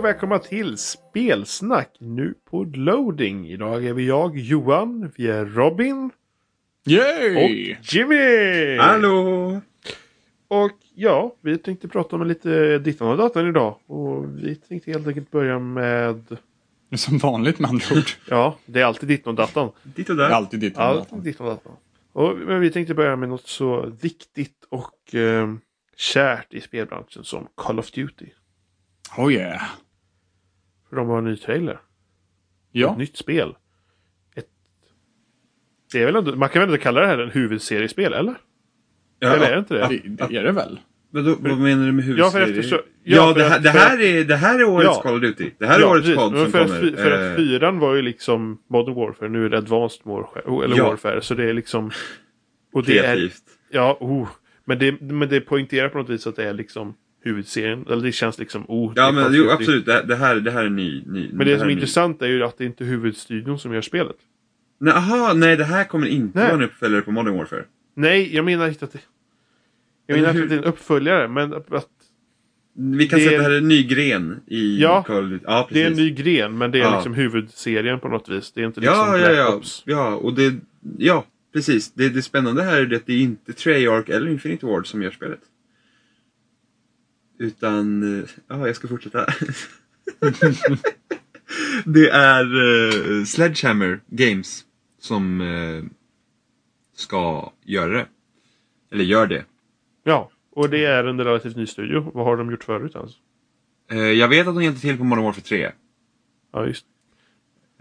Och välkomna till Spelsnack nu på loading. Idag är vi jag, Johan, vi är Robin Yay! och Jimmy! Hallå! Och ja, vi tänkte prata om lite dittan och datan idag. Och vi tänkte helt enkelt börja med, Som vanligt med andra ord. ja, det är alltid dittan och datan. Dit och Det är där. alltid ditt. Alltid dittan och datan. Och, men vi tänkte börja med något så viktigt och eh, kärt i spelbranschen som Call of Duty. Oh yeah. För de har en ny trailer. Ja. Ett nytt spel. Ett... Det är väl ändå, man kan väl ändå kalla det här en huvudseriespel, eller? Ja, eller är det inte det? Det, det är det väl? Men då, vad menar du med Ja, för huvudserie? Ja, ja, för det, här, det, är, det här är årets Ja. Call of Duty. Det här är årets precis. kod Men som för, kommer. Att, för Eh, att fyran var ju liksom Modern Warfare, nu är det Advanced Warfare. Eller Ja. Warfare, så det är liksom... Och det är, kreativt. ja, oh, men, det, men det poängterar på något vis att det är liksom huvudserien. Eller det känns liksom, oh. det Ja, är men jo, absolut. Det, det, här, det här är ny. ny Men det, här som är ny. intressant är ju att det inte är huvudstudion som gör spelet. Nej, aha, nej, det här kommer inte Nej. vara en uppföljare på Modern Warfare. Nej, jag menar inte att det... Jag Men menar hur- inte att det är en uppföljare, men att Vi kan Det säga är- att det här är en ny gren i Ja, Call. Ja, det är en ny gren, men det är Ja. liksom huvudserien på något vis. Det är inte liksom Ja, ja, ja. Ops. Ja, och det... Ja, precis. Det, det spännande här är det att det är inte Treyarch eller Infinity Ward som gör spelet. Utan... eh, Ja, jag ska fortsätta. det är uh, Sledgehammer Games som eh, ska göra det. Eller gör det. Ja, och det är en relativt ny studio. Vad har de gjort förut alltså? Eh, jag vet att de hjälpte till på Modern Warfare 3. Ja, just.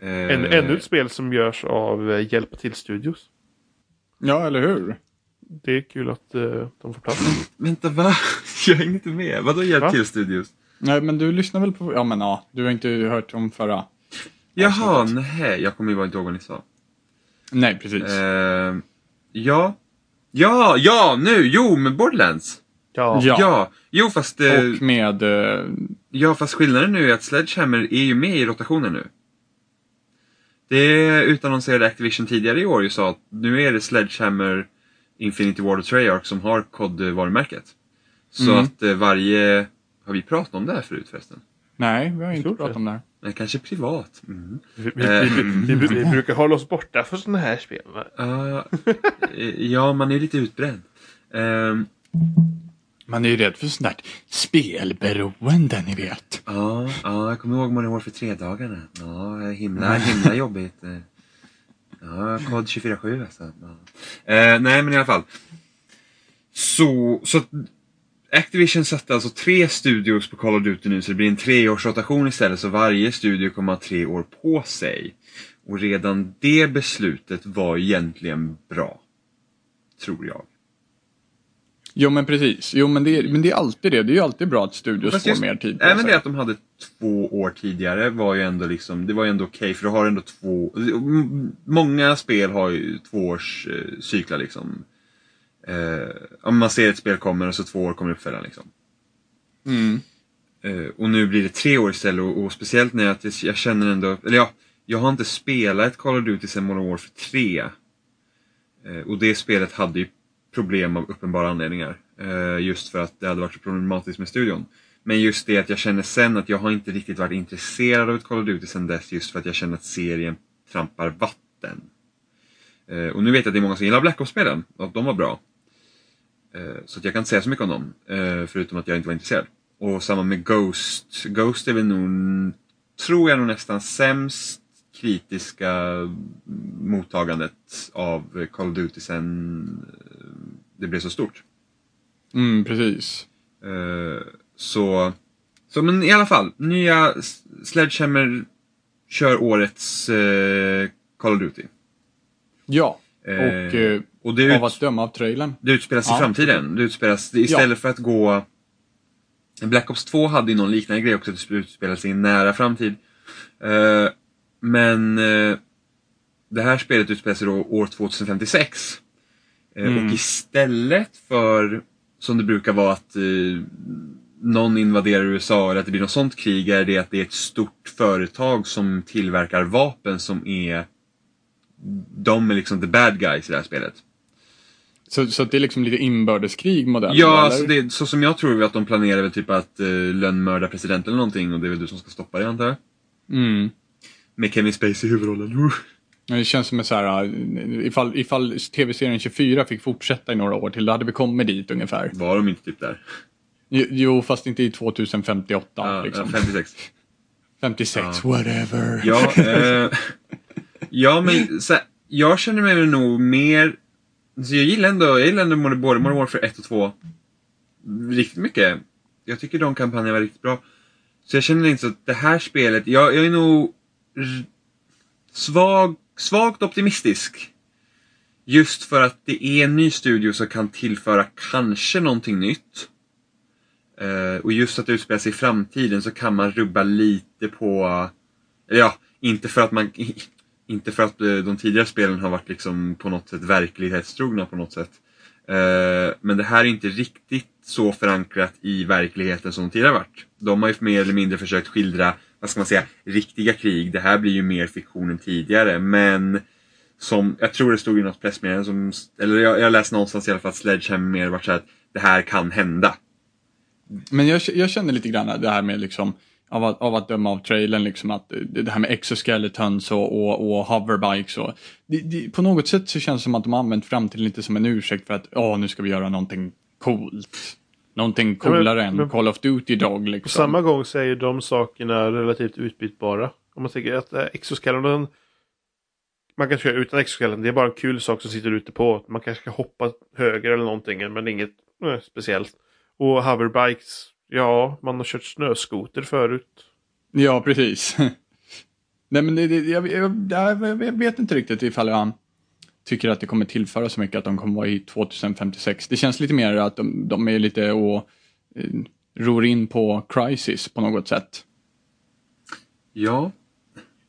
En, ännu ett spel som görs av Hjälpa till Studios. Ja, eller hur? Det är kul att eh, de får plats. Vänta, va? Jag hänger inte med. Vadå hjälp Va? till Studios? Nej, men du lyssnar väl på... Ja, men ja. Du har inte hört om förra. Jaha, Avsnittet. nej. Jag kommer ju bara inte ihåg vad ni sa. Nej, precis. Eh, ja. Ja, ja, nu! Jo, med Borderlands! Ja. Ja. Ja, jo fast, eh, Och med... eh, ja, fast skillnaden nu är att Sledgehammer är ju med i rotationen nu. Det utannonserade Activision tidigare i år ju sa att nu är det Sledgehammer, Infinity Ward och Treyarch som har COD-varumärket. Så Mm. att eh, varje... Har vi pratat om det här förut förresten? nej, vi har inte Stort pratat om det här. Nej, kanske privat. Mm. Vi, vi, vi, vi, vi brukar hålla oss borta från sådana här spel. va? Eh, ja, man är lite utbränd. Ehm, Man är ju rädd för sånt där spelberoende, ni vet. Ja, ja, jag kommer ihåg Modern Warfare 3-dagarna. Ja, himla, himla jobbigt. Ja, kod 247 alltså. Ja. Eh, nej, men i alla fall. Så, så Activision satte alltså tre studios på Call of Duty nu så det blir en treårsrotation istället så varje studio kommer ha tre år på sig. Och redan det beslutet var egentligen bra. Tror jag. Jo, men precis. Jo, men det, är, men det är alltid det. Det är ju alltid bra att studios Fast får just- mer tid på Även sig. det att de hade två år tidigare var ju ändå liksom, det var ju ändå okej för du har ändå två, många spel har ju tvåårs eh, cyklar liksom. Eh, om man ser ett spel kommer och så två år kommer uppföljaren liksom. Mm. Eh, och nu blir det tre år istället och, och speciellt när jag, jag känner ändå, eller ja, jag har inte spelat Call of Duty sedan Modern Warfare 3. Eh, och det spelet hade ju problem av uppenbara anledningar. Eh, just för att det hade varit så problematiskt med studion. Men just det att jag känner sen att jag har inte riktigt varit intresserad av ett Call of Duty sen dess just för att jag känner att serien trampar vatten. Eh, och nu vet jag att det är många som gillar Black Ops-spelen och att de var bra. Eh, så att jag kan inte säga så mycket om dem, förutom att jag inte var intresserad. Och samma med Ghost. Ghost är väl nog, tror jag nog nästan sämst kritiska mottagandet av Call of Duty sen det blev så stort. Mm, precis. Eh, Så, så men i alla fall, nya Sledgehammer kör årets eh, Call of Duty. Ja, Eh, och eh, och det, av ut, att döma av trailern. det utspelas i Ja. framtiden. Det utspelas, det, istället för att gå... Black Ops 2 hade ju någon liknande grej också, att det utspelar sig i en nära framtid. Eh, men det här spelet utspelar sig då år 2056. Eh, Mm. Och istället för, som det brukar vara, att eh, någon invaderar USA eller att det blir något sånt krig, är det att det är ett stort företag som tillverkar vapen som är de är liksom the bad guys i det här spelet. Så, så det är liksom lite inbördeskrig modell? Ja, eller? alltså det, så som jag tror att de planerar väl typ att uh, lönnmörda presidenten eller någonting och det är väl du som ska stoppa det antar jag? Mm. Med Kevin Spacey i huvudrollen. Det känns som så här, eh, ifall, ifall tv-serien 24 fick fortsätta i några år till, då hade vi kommit dit ungefär. Var de inte typ där? Jo, fast inte i 2058. Ja, liksom. ja, 56. 56, whatever. Ja, eh, ja men så här, jag känner mig nog mer... Så jag gillar ändå, jag gillar ändå både Modern Warfare 1 och 2 riktigt mycket. Jag tycker de kampanjerna var riktigt bra. Så jag känner inte så att det här spelet, jag, jag är nog svag, svagt optimistisk. Just för att det är en ny studio som kan tillföra kanske någonting nytt. Eh, och just att det utspelar sig i framtiden så kan man rubba lite på... Eller ja, inte för att man... Inte för att eh, de tidigare spelen har varit liksom på något sätt verklighetstrogna på något sätt. Eh, men det här är inte riktigt så förankrat i verkligheten som de tidigare varit. De har ju mer eller mindre försökt skildra, vad ska man säga, riktiga krig. Det här blir ju mer fiktion än tidigare. Men som, jag tror det stod i något pressmeddelande som, eller jag, jag läste någonstans i alla fall att Sledgehammer mer var så att det här kan hända. Men jag, jag känner lite grann det här med liksom av att, av att döma av trailern, liksom att det det här med exoskeletons och, och, och hoverbikes och det, det, på något sätt så känns det som att de har använt framtiden lite som en ursäkt för att ja, nu ska vi göra någonting coolt. Någonting Ja, men- coolare än men- Call of Duty På liksom. samma gång så är ju de sakerna relativt utbytbara. Om man tänker att eh, exoskeleton man kan köra utan exoskeleton. Det är bara en kul sak som sitter ute på. Man kanske ska hoppa höger eller någonting men inget eh, speciellt. Och hoverbikes. Ja, man har kört snöskoter förut. Ja, precis. Nej, men det, det, jag, jag, jag, vet inte riktigt ifall jag tycker att det kommer tillföra så mycket att de kommer vara i 2056. Det känns lite mer att de, de är lite och eh, ror in på Crisis på något sätt. Ja,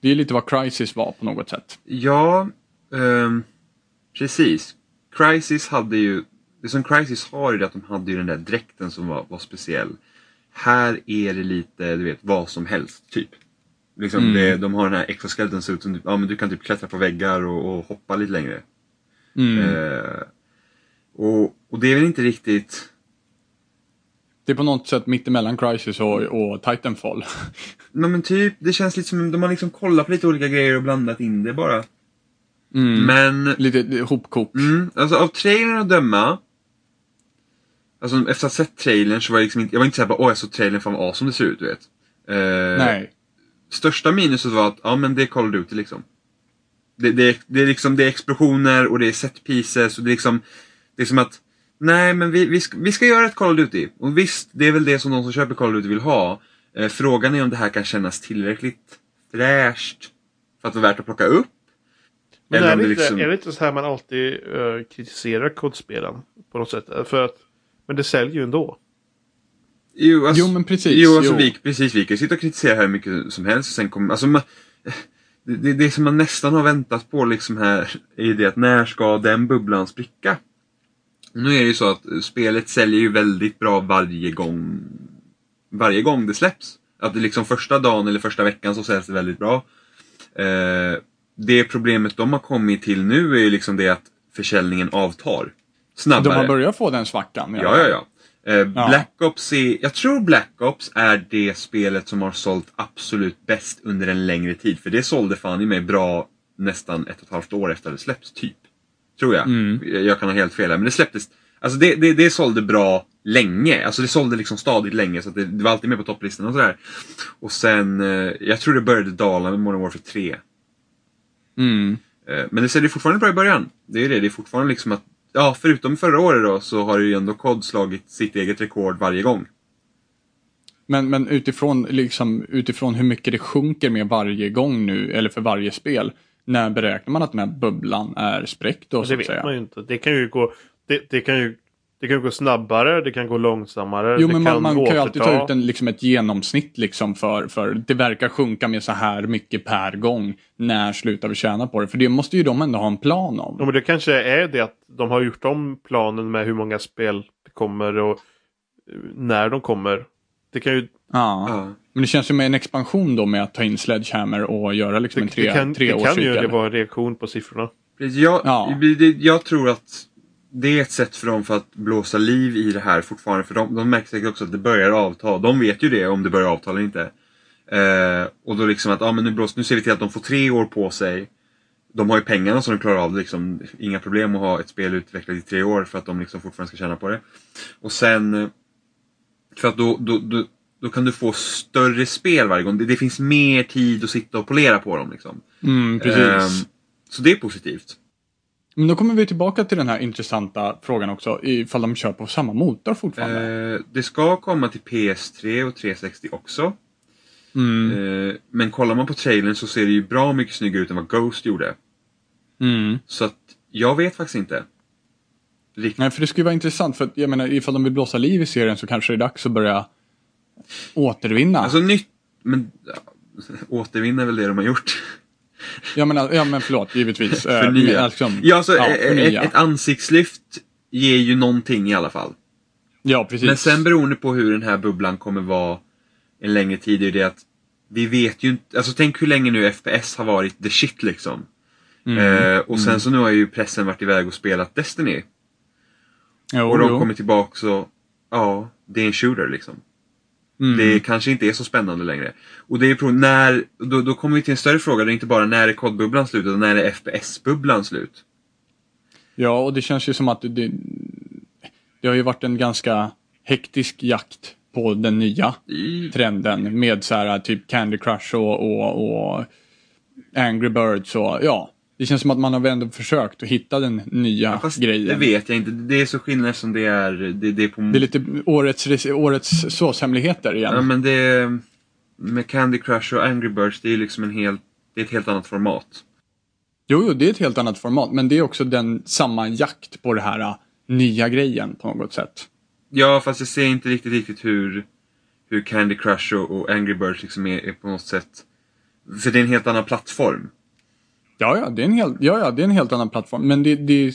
Det är lite vad Crisis var på något sätt. Ja, ehm, precis. Crisis hade ju, det som Crisis har är det att de hade ju den där dräkten som var, var speciell. Här är det lite, du vet, vad som helst, typ. Liksom Mm. det, de har den här exoskeleton som, som ja men du kan typ klättra på väggar och, och hoppa lite längre. Mm. Eh, och, och det är väl inte riktigt, Det är på något sätt mittemellan Crisis och, och Titanfall. nej men typ, det känns lite som, de har liksom kollat på lite olika grejer och blandat in det bara. Mm. Men Lite hopkok. Mm, alltså av trailern att döma. Alltså efter att ha sett trailern så var jag liksom inte, jag var inte såhär bara åh jag såg trailern, fan vad awesome det ser ut du vet. Eh, Nej. Största minuset var att, ja men det är Call of Duty liksom. Det, det, det är liksom, det är explosioner och det är set pieces och det är liksom, det är som att, nej men vi, vi, ska, vi ska göra ett Call of Duty. Och visst, det är väl det som de som köper Call of Duty vill ha. Eh, frågan är om det här kan kännas tillräckligt fräscht för att vara värt att plocka upp. Men Eller är det, inte, liksom- är det inte så här man alltid eh, kritiserar kodspelen? På något sätt. För att, men det säljer ju ändå. Jo, alltså, Jo, men precis. Jo, alltså, Jo. Vi, precis. Vi kan sitta och kritisera hur mycket som helst. Sen kommer, alltså, man, det, det, som man nästan har väntat på liksom här är det att när ska den bubblan spricka? Nu är det ju så att spelet säljer ju väldigt bra varje gång varje gång det släpps. Att det liksom första dagen eller första veckan så säljs det väldigt bra. Eh, det problemet de har kommit till nu är ju liksom det att försäljningen avtar. Snabbare. De har börjat få den svackan. Ja, ja, ja. Eh. Black Ops är, jag tror Black Ops är det spelet som har sålt absolut bäst under en längre tid. För det sålde fan i mig bra nästan ett och ett halvt år efter det släppts, typ. Tror jag. Mm. Jag kan ha helt fel här, men det släpptes. Alltså det, det, det sålde bra länge. Alltså det sålde liksom stadigt länge, så att det, det var alltid med på topplistan och sådär. Och sen, eh, jag tror det började dala med Modern Warfare 3. Mm. Eh, Men det säljer fortfarande bra i början. Det är det, det är fortfarande liksom att, ja förutom förra året då så har ju ändå COD slagit sitt eget rekord varje gång. Men, men utifrån, liksom, utifrån hur mycket det sjunker med varje gång nu, eller för varje spel, när beräknar man att den här bubblan är spräckt då, så Det att vet säga? man ju inte. Det kan ju gå, det, det kan ju, det kan gå snabbare, det kan gå långsammare. Jo, det men man, man kan ju alltid ta ut en, liksom ett genomsnitt liksom för, för det verkar sjunka med så här mycket per gång. När slutar vi tjäna på det? För det måste ju de ändå ha en plan om. Ja, men det kanske är det att de har gjort om planen med hur många spel det kommer och eh, när de kommer. Det kan ju Ja. Ja. Men det känns ju med en expansion då med att ta in Sledgehammer och göra liksom en det, tre, det kan, det kan ju det vara en reaktion på siffrorna. Jag, Ja. det- jag tror att det är ett sätt för dem för att blåsa liv i det här fortfarande. För de, de märker säkert också att det börjar avta. De vet ju det om det börjar avta eller inte. Eh, och då liksom att, ja men nu, blås, nu ser vi till att de får tre år på sig. De har ju pengarna så de klarar av. Liksom, inga problem att ha ett spel utvecklat i tre år för att de liksom fortfarande ska tjäna på det. Och sen, eh, för att då, då, då, då kan du få större spel varje gång. Det, det finns mer tid att sitta och polera på dem. Liksom. Mm, precis. Ehm, så det är positivt. Men då kommer vi tillbaka till den här intressanta frågan också, ifall de kör på samma motor fortfarande. Eh, det ska komma till PS3 och 360 också. Mm. Eh, men kollar man på trailern så ser det ju bra mycket snyggare ut än vad Ghost gjorde. Mm. Så att jag vet faktiskt inte. Riktigt. Nej, för det skulle vara intressant, för att, jag menar, ifall de vill blåsa liv i serien så kanske det är dags att börja återvinna. Alltså nytt, men ja, återvinna är väl det de har gjort. Ja, men, ja, men förlåt, givetvis. Eh, Förnya. men, liksom, Ja, alltså ja, eh, ett, förnya. ett ansiktslyft ger ju någonting i alla fall. ja, precis. Men sen beroende på hur den här bubblan kommer vara en längre tid är det att vi vet ju inte, alltså tänk hur länge nu FPS har varit the shit liksom. Mm. Eh, och sen så nu har ju pressen varit iväg och spelat Destiny. jo, och de jo. kommer tillbaka så, ja, det är en shooter liksom. Mm. Det kanske inte är så spännande längre. Och det är när, då, då kommer vi till en större fråga, det är inte bara när är kodbubblan slut, utan när är FPS-bubblan slut? Ja, och det känns ju som att det, det har ju varit en ganska hektisk jakt på den nya I, trenden med så här typ Candy Crush och, och, och Angry Birds och ja. Det känns som att man har ändå försökt att hitta den nya fast grejen. det vet jag inte, det är så skillnad som det är, det, det är på... Det är lite årets, årets såshemligheter igen. Ja men det, med Candy Crush och Angry Birds, det är liksom en helt, det är ett helt annat format. Jo, jo, det är ett helt annat format, men det är också den samma jakt på det här uh, nya grejen på något sätt. Ja, fast jag ser inte riktigt, riktigt hur, hur Candy Crush och, och Angry Birds liksom är, är på något sätt... För det är en helt annan plattform. Ja, ja, det är en helt, ja, ja, det är en helt annan plattform, men det, det,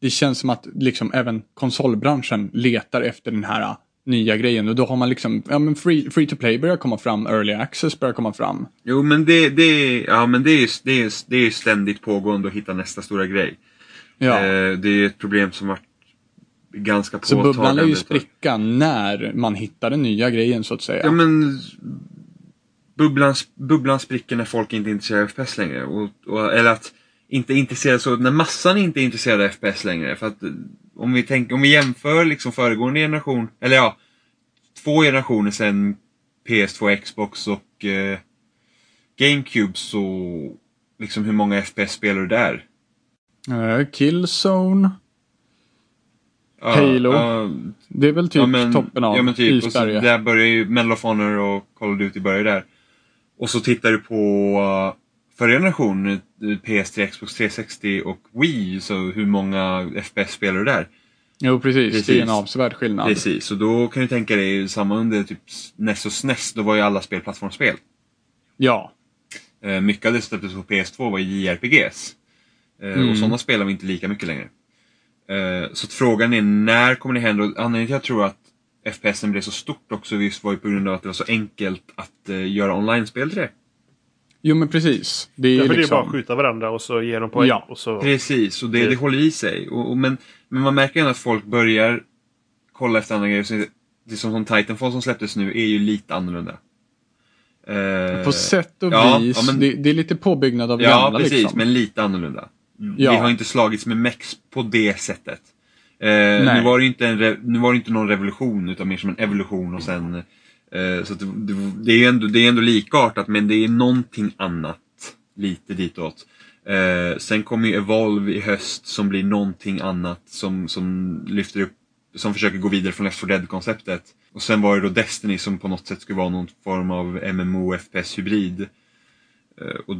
det känns som att liksom även konsolbranschen letar efter den här uh, nya grejen och då har man liksom, ja men free, free to play börjar komma fram, early access börjar komma fram. Jo, men det, det, ja, men det är ju det är, det är ständigt pågående att hitta nästa stora grej. Ja. Eh, det är ett problem som varit ganska Så påtagligt. bubblan lär ju spricka när man hittar den nya grejen så att säga. Ja, men bubblan, bubblan spricker när folk inte är intresserade av FPS längre. Och, och, eller att inte intresserade så, när massan inte är intresserad av FPS längre. För att om vi, tänker, om vi jämför liksom föregående generation, eller ja, två generationer sedan PS2, Xbox och eh, GameCube så liksom hur många FPS spelar du där? Eh, Killzone, Ja, Halo. ja, det är väl typ ja, men, toppen av ja, men typ, isberget. Där börjar ju Medal of Honor och Call of Duty börjar där. Och så tittar du på uh, förra generationen, eh, PS3, Xbox 360 och Wii, så hur många FPS spelar du där? Jo, precis. Det är Precis. en avsevärd skillnad. Precis, och då kan du tänka dig samma under typ NES och SNES, då var ju alla spel plattformsspel. Ja. Eh, mycket av det som släpptes på PS2 var JRPGs. Eh, Mm. Och sådana spelar vi inte lika mycket längre. Eh, så frågan är när kommer det hända? Anledningen till att jag tror att FPSen blev så stort också visst var ju på grund av att det var så enkelt att eh, göra online-spel till det. Jo, men precis. Det är Ja, ju för det är liksom... bara att skjuta varandra och så ge dem poäng. Ja. Och så... Precis, och det, det håller i sig. Och, och, men, men man märker ändå att folk börjar kolla efter andra grejer. Så det som, som Titanfall som släpptes nu är ju lite annorlunda. Eh, På sätt och ja, vis. ja, men- det, det är lite påbyggnad av Ja, gamla precis, liksom. men lite annorlunda. Ja. Vi har inte slagits med mex på det sättet. Eh, nu, var det inte en nu var inte någon revolution, utan mer som en evolution och sen... Eh, så det, det, är ändå, det är ändå likartat, men det är någonting annat. Lite ditåt. Eh, sen kommer ju Evolve i höst som blir någonting annat som, som lyfter upp, som försöker gå vidare från Left 4 Dead-konceptet. Och sen var det då Destiny som på något sätt skulle vara någon form av MMO-FPS-hybrid. Eh, och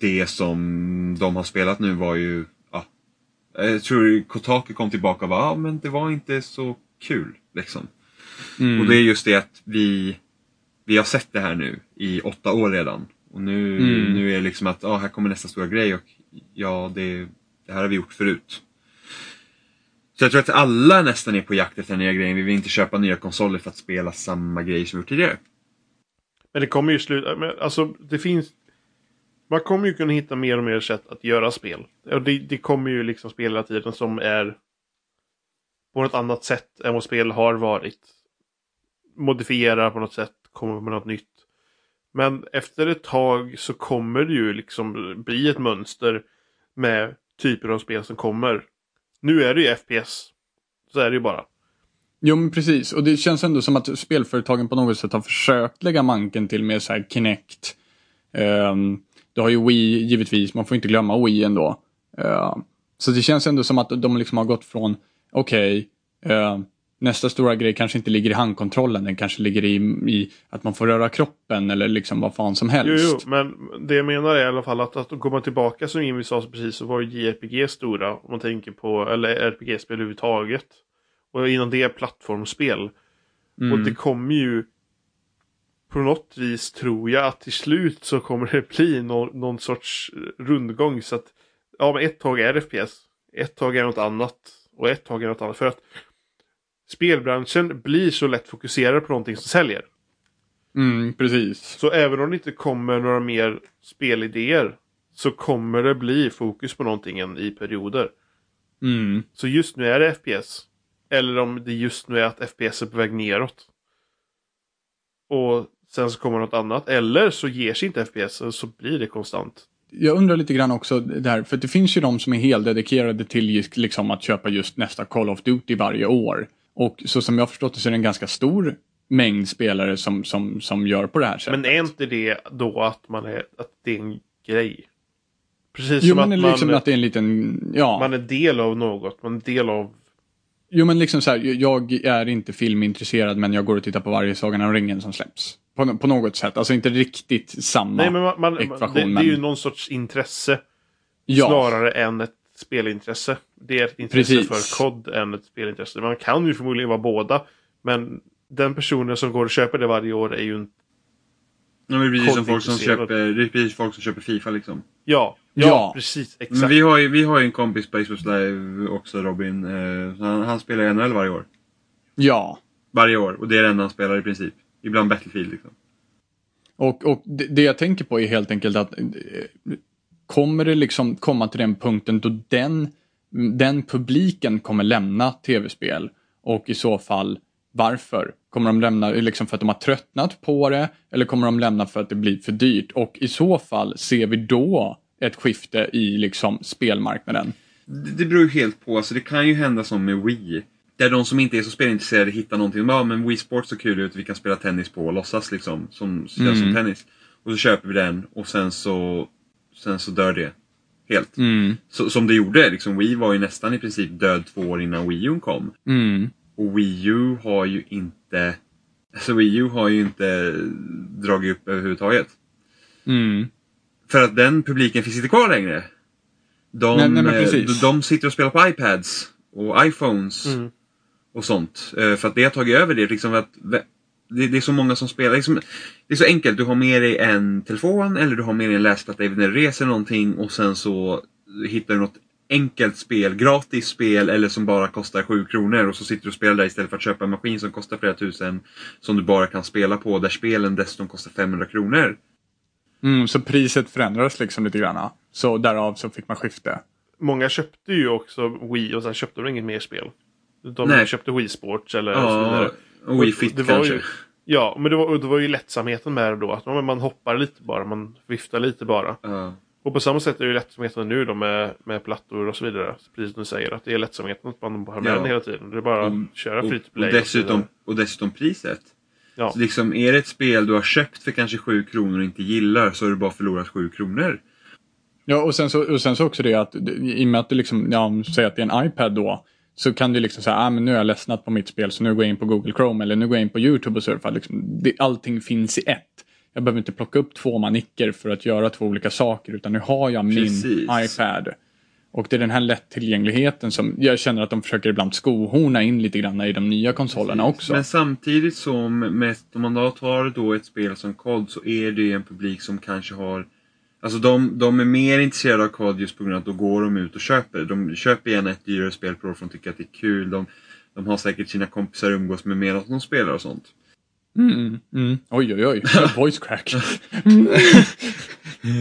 det som de har spelat nu var ju, jag tror Kotaku kom tillbaka och bara, ja men det var inte så kul liksom. Mm. Och det är just det att vi, vi har sett det här nu i åtta år redan. Och nu, Mm. nu är det liksom att, ja här kommer nästa stora grej och ja, det, det här har vi gjort förut. Så jag tror att alla nästan är på jakt efter den nya grejen. Vi vill inte köpa nya konsoler för att spela samma grej som vi gjort tidigare. Men det kommer ju sluta... men Alltså, det finns... Man kommer ju kunna hitta mer och mer sätt att göra spel. Och det, det kommer ju liksom spel hela tiden som är på något annat sätt än vad spel har varit. Modifiera på något sätt, Kommer med något nytt. Men efter ett tag så kommer det ju liksom bli ett mönster med typer av spel som kommer. Nu är det ju FPS. Så är det ju bara. Jo men precis och det känns ändå som att spelföretagen på något sätt har försökt lägga manken till med så här Kinect. Um, du har ju Wii givetvis, man får inte glömma Wii ändå. Uh, så det känns ändå som att de liksom har gått från, okej, okay, uh, nästa stora grej kanske inte ligger i handkontrollen, den kanske ligger i, i, att man får röra kroppen eller liksom vad fan som helst. Jo, jo, men det jag menar är i alla fall att, att komma tillbaka som Jimmy sa precis så var ju JRPG stora om man tänker på, eller RPG-spel överhuvudtaget. Och innan det plattformsspel. Mm. Och det kommer ju på något vis tror jag att till slut så kommer det bli någon, någon sorts rundgång så att ja, men ett tag är det FPS, ett tag är något annat och ett tag är något annat. För att spelbranschen blir så lätt fokuserad på någonting som säljer. Mm, precis. Så även om det inte kommer några mer spelidéer så kommer det bli fokus på någonting i perioder. Mm. Så just nu är det FPS. Eller om det just nu är att FPS är på väg neråt. Och sen så kommer något annat. Eller så ger sig inte FPS så blir det konstant. Jag undrar lite grann också där, för det finns ju de som är helt dedikerade till just, liksom att köpa just nästa Call of Duty varje år. Och så som jag förstått det så är det en ganska stor mängd spelare som, som, som gör på det här sättet. Men är inte det då att, man är, att det är en grej? Precis jo, som men att liksom man, att det är en liten, ja. man är del av något, man är del av Jo men liksom så här, jag är inte filmintresserad men jag går och tittar på varje Sagan om ringen som släpps. På, på något sätt, alltså inte riktigt samma Nej, men man, man, ekvation. det, men... det är ju någon sorts intresse. Ja. Snarare än ett spelintresse. Det är ett intresse Precis. för kod än ett spelintresse. Man kan ju förmodligen vara båda. Men den personen som går och köper det varje år är ju en... Ja, men precis som folk som köper, det är precis folk som köper Fifa liksom. Ja, ja, Ja. precis. Men Exakt. vi har ju, vi har ju en kompis på Xbox Live också, Robin. Eh, han, han spelar NHL varje år. Ja. Varje år, och det är det enda han spelar i princip. Ibland Battlefield liksom. Och, och det, det jag tänker på är helt enkelt att eh, kommer det liksom komma till den punkten då den, den publiken kommer lämna tv-spel och i så fall varför? Kommer de lämna liksom för att de har tröttnat på det eller kommer de lämna för att det blir för dyrt? Och i så fall ser vi då ett skifte i liksom spelmarknaden. Det, det beror ju helt på, alltså det kan ju hända som med Wii. Där de som inte är så spelintresserade hittar någonting. Ja, men Wii Sports ser kul ut, vi kan spela tennis på och låtsas liksom. Som, Mm. som tennis. Och så köper vi den och sen så, sen så dör det. Helt. Mm. Så, som det gjorde, liksom Wii var ju nästan i princip död två år innan Wii U kom. Mm. Och Wii U har ju inte... Alltså Wii U har ju inte dragit upp överhuvudtaget. Mm. För att den publiken finns inte kvar längre. De, Nej, nej, eh, de sitter och spelar på iPads och iPhones Mm. Och sånt. Eh, För att det har tagit över det. Liksom att, det, det är så många som spelar. Liksom, det är så enkelt. Du har med dig en telefon eller du har med dig en läsplatta även när du reser någonting och sen så hittar du något enkelt spel, gratis spel eller som bara kostar 7 kronor och så sitter du och spelar där istället för att köpa en maskin som kostar flera tusen som du bara kan spela på där spelen dessutom kostar 500 kronor. Mm, så priset förändras liksom lite grann. Så därav så fick man skifte. Många köpte ju också Wii och sen köpte de inget mer spel. De Nej. köpte Wii Sports eller så Ja, vidare. och Wii Fit det var kanske. Ju, ja, men det var, och det var ju lättsamheten med det då. Att man hoppar lite bara, man viftar lite bara. Ja. Och på samma sätt är det ju lättsamheten nu då med, med plattor och så vidare. Precis som du säger, att det är lättsamheten att man har med Ja. den hela tiden. Det är bara att Mm. köra och, free to och, play. dessutom, så och dessutom priset. Ja. Så liksom, är det ett spel du har köpt för kanske 7 kronor och inte gillar så har du bara förlorat 7 kronor. Ja, och sen så, och sen så också det att i och med att du liksom, ja, säger att det är en iPad då, så kan du liksom säga, ah, men nu har jag ledsnat på mitt spel så nu går jag in på Google Chrome eller nu går jag in på YouTube och surfar. Liksom, det, allting finns i ett. Jag behöver inte plocka upp två manicker för att göra två olika saker utan nu har jag min Precis. iPad. Och det är den här lättillgängligheten som jag känner att de försöker ibland skohorna in lite grann i de nya konsolerna också. Men samtidigt som, med, om man då tar då ett spel som COD så är det en publik som kanske har Alltså de, de är mer intresserade av COD just på grund av att då går de ut och köper. De köper gärna ett dyrare spel för att de tycker att det är kul. De, de har säkert sina kompisar umgås med medan de spelar och sånt. Mm, mm. Oj, oj, oj. Voice crack.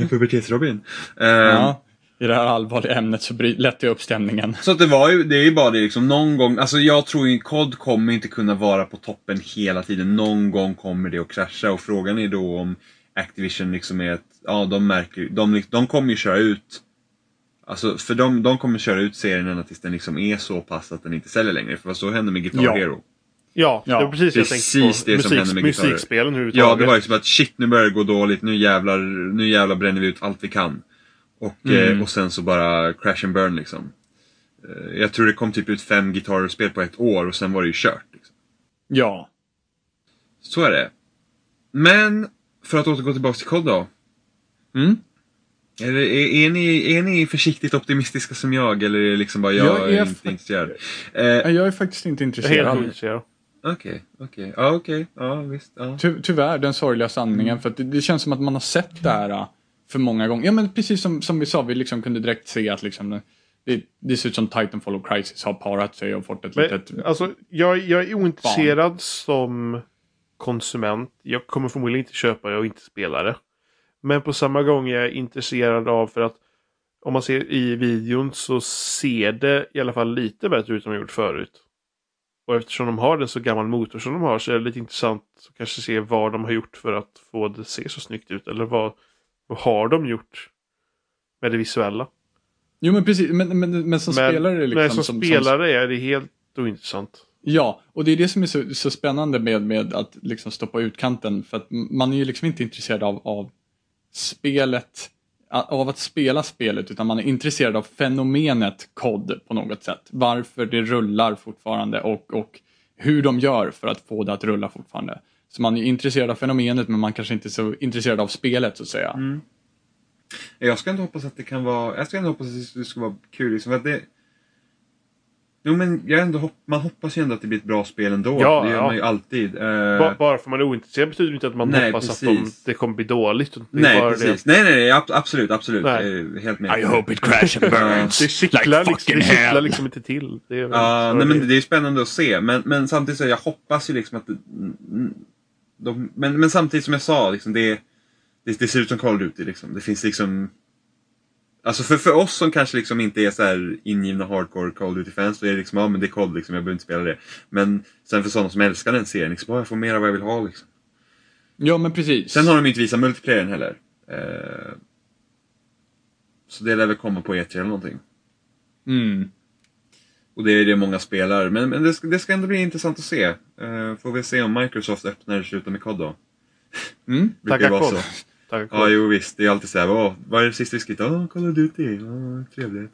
Pubertets-Robin. Eh, ja. i det här allvarliga ämnet så lättar jag upp stämningen. Så det var ju, det är ju bara det liksom, någon gång, alltså jag tror ju COD kommer inte kunna vara på toppen hela tiden. Någon gång kommer det att krascha och frågan är då om Activision liksom är ett, ja de märker de, de kommer ju köra ut Alltså för de, de kommer köra ut serien ända tills den liksom är så pass att den inte säljer längre. För vad så hände med Guitar Ja. Hero. Ja, Ja, det var precis, precis jag tänkte på. det som hände med gitarrer. musikspelen överhuvudtaget. Ja, det var liksom att shit nu börjar det gå dåligt, nu jävlar, nu jävlar bränner vi ut allt vi kan. Och, Mm. eh, och sen så bara crash and burn liksom. Eh, Jag tror det kom typ ut fem gitarrspel på ett år och sen var det ju kört. Liksom. Ja. Så är det. Men, för att återgå tillbaka till kod då. Mm. Är, är, är, ni, är ni försiktigt optimistiska som jag eller är det liksom bara jag, Jag är inte fakt- intresserad? Eh, Jag är faktiskt inte är helt intresserad. ointresserad. Okej, okej. Ja, okej. Ja, visst. Ja. Ty tyvärr, den sorgliga sanningen. För att det, det känns som att man har sett det här äh, för många gånger. Ja men precis som, som vi sa, vi liksom kunde direkt se att liksom, det, det ser ut som Titanfall och Crisis har parat sig och fått ett Men, litet... alltså, jag, jag är ointresserad som konsument. Jag kommer förmodligen inte köpa det och inte spela det. Men på samma gång är jag intresserad av för att om man ser i videon så ser det i alla fall lite bättre ut än de gjort förut. Och eftersom de har en så gammal motor som de har så är det lite intressant att kanske se vad de har gjort för att få det att se så snyggt ut. Eller vad, vad har de gjort med det visuella. Jo men precis, men, men, men som spelare är det liksom... men som, spelare är det helt ointressant. Ja, och det är det som är så, så spännande med, med att liksom stoppa ut kanten. För att man är ju liksom inte intresserad av, av spelet, av att spela spelet, utan man är intresserad av fenomenet kod på något sätt. Varför det rullar fortfarande och, och hur de gör för att få det att rulla fortfarande. Så man är intresserad av fenomenet men man kanske inte är så intresserad av spelet så att säga. Mm. Jag ska ändå hoppas att det kan vara, jag ska ändå hoppas att det ska vara kul liksom, för att det Jo men jag ändå hopp, man hoppas ju ändå att det blir ett bra spel ändå. Ja, det gör ja. man ju alltid. Eh, Ba- Bara för man är ointresserad betyder inte att man Nej, hoppas att precis. de, det kommer bli dåligt. Det nej bara precis. Nej nej nej ab- absolut absolut. Nej. Helt med. it crash and burns. Det cyklar, Like liksom, det liksom inte till. Det är, Ja, nej, det- men det är spännande att se. Men, men samtidigt så jag hoppas ju liksom att mm, de, men, men samtidigt som jag sa, liksom, det, det, det ser ut som Call of Duty. Liksom. Det finns liksom Alltså för, för oss som kanske liksom inte är så här ingivna hardcore Call of Duty-fans, så är det liksom, ja men det är COD liksom, jag behöver inte spela det. Men sen för sådana som älskar den serien, liksom, bara, jag får mer av vad jag vill ha liksom. Ja men precis. Sen har de inte visat multiplayern heller. Eh, så det lär väl komma på E3 eller någonting. Mm. Och det är det många spelar. Men, men det, ska, det ska ändå bli intressant att se. Eh, får vi se om Microsoft öppnar och slutar med COD då. Mm. Tacka kod. Tack, Ja, jo visst. Det är alltid så här, åh, vad är det sista vi ska hitta? Åh, Call of Duty. Åh, trevligt.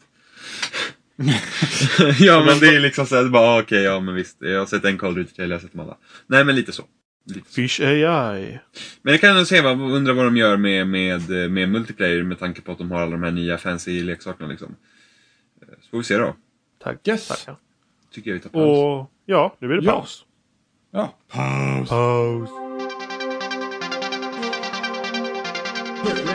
ja, men det är liksom så här, bara, ah, okej, ja men visst. Jag har sett en Call of Duty-trailer, jag har sett dem alla. Nej, men lite så. Lite så. Fish AI. Men jag kan ändå se, vad, undra vad de gör med, med, med multiplayer med tanke på att de har alla de här nya fancy leksakerna liksom. Eh, Så får vi se då. Tack. Yes. Tackar. Tycker jag vi tar paus. Och ja, nu blir det Ja. paus. Ja. Paus.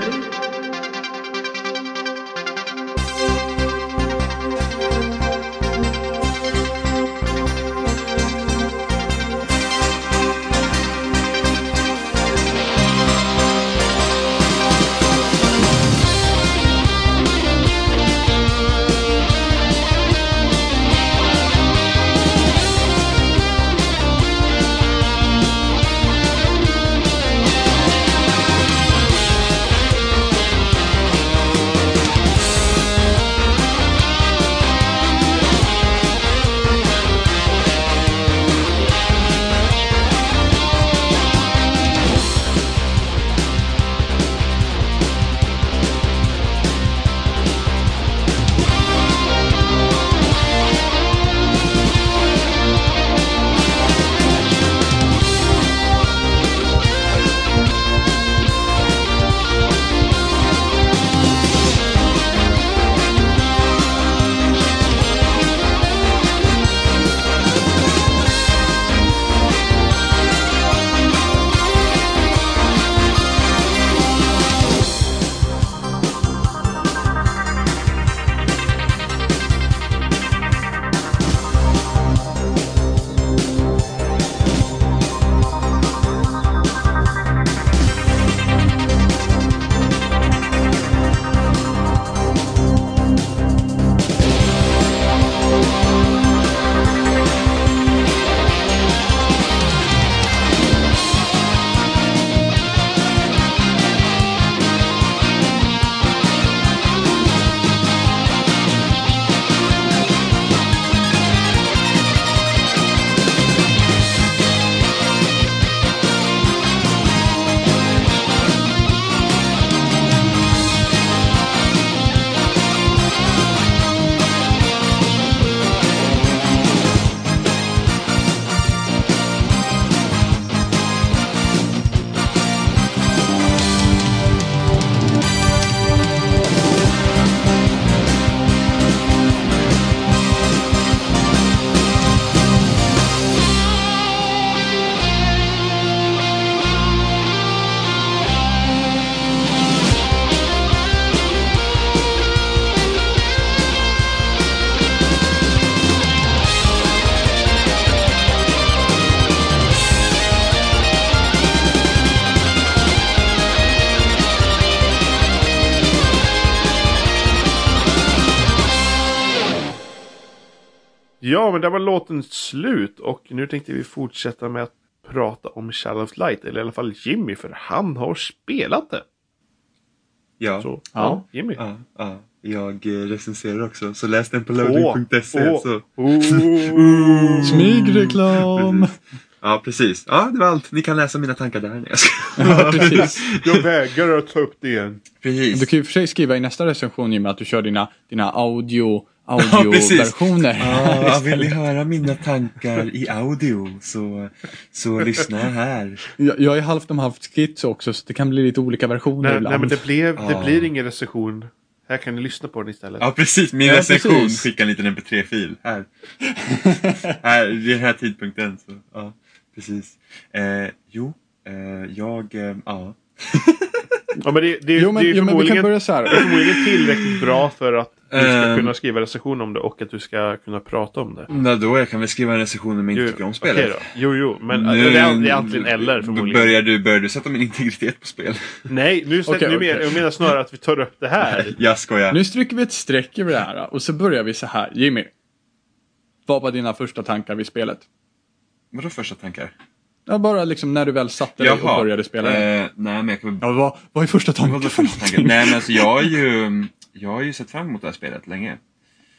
Ja, men där var låten slut och nu tänkte vi fortsätta med att prata om Shadow of Light, eller i alla fall Jimmy, för han har spelat det. Ja. Så, Ja. ja, Jimmy. Ja, ja. Jag eh, recenserar också, så läs den på loading.se. åh, så. oh. Smygreklam! Ja, precis. Ja, det var allt. Ni kan läsa mina tankar där. Nej. Ja, precis. Jag vägrar att ta upp det igen. Precis. Du kan ju för sig skriva i nästa recension Jimmy att du kör dina, dina audio. Audio-versioner. Ja, vill ni höra mina tankar i audio så, så lyssna här. jag, jag är halvt om halvt skits också så det kan bli lite olika versioner Nej, ibland. nej men det, blev, det Ja. blir ingen recension. Här kan ni lyssna på den istället. Ja, precis. Min Ja, recension precis. skickar en liten mp3-fil. Här. här. Vid den här tidpunkten. Så, ja, precis. Eh, jo, eh, jag, eh, ja. Ja, men det, det, Jo, men- det är jo, men vi kan förmodligen, börja så här. förmodligen tillräckligt bra för att du ska Ehm. kunna skriva recension om det och att du ska kunna prata om det. Nå, då jag kan väl skriva en recension om jag inte tycker om spelet. då. Jo, jo, men Nu- det, är, är antingen eller Då förmodligen. börjar du, börjar du sätta min integritet på spel. Nej, nu, sätter Okej, nu men, jag menar snarare att vi tar upp det här. Jag skojar. Nu stryker vi ett streck över det här och så börjar vi så här. Jimmy. Vad var dina första tankar vid spelet? Vadå första tankar? Ja, bara liksom när du väl satte dig och började spela. Eh, nej, men jag kan. Ja, vad, vad är första tanken? Vadå första tanken? nej, men alltså jag har ju... Jag har ju sett fram emot det här spelet länge.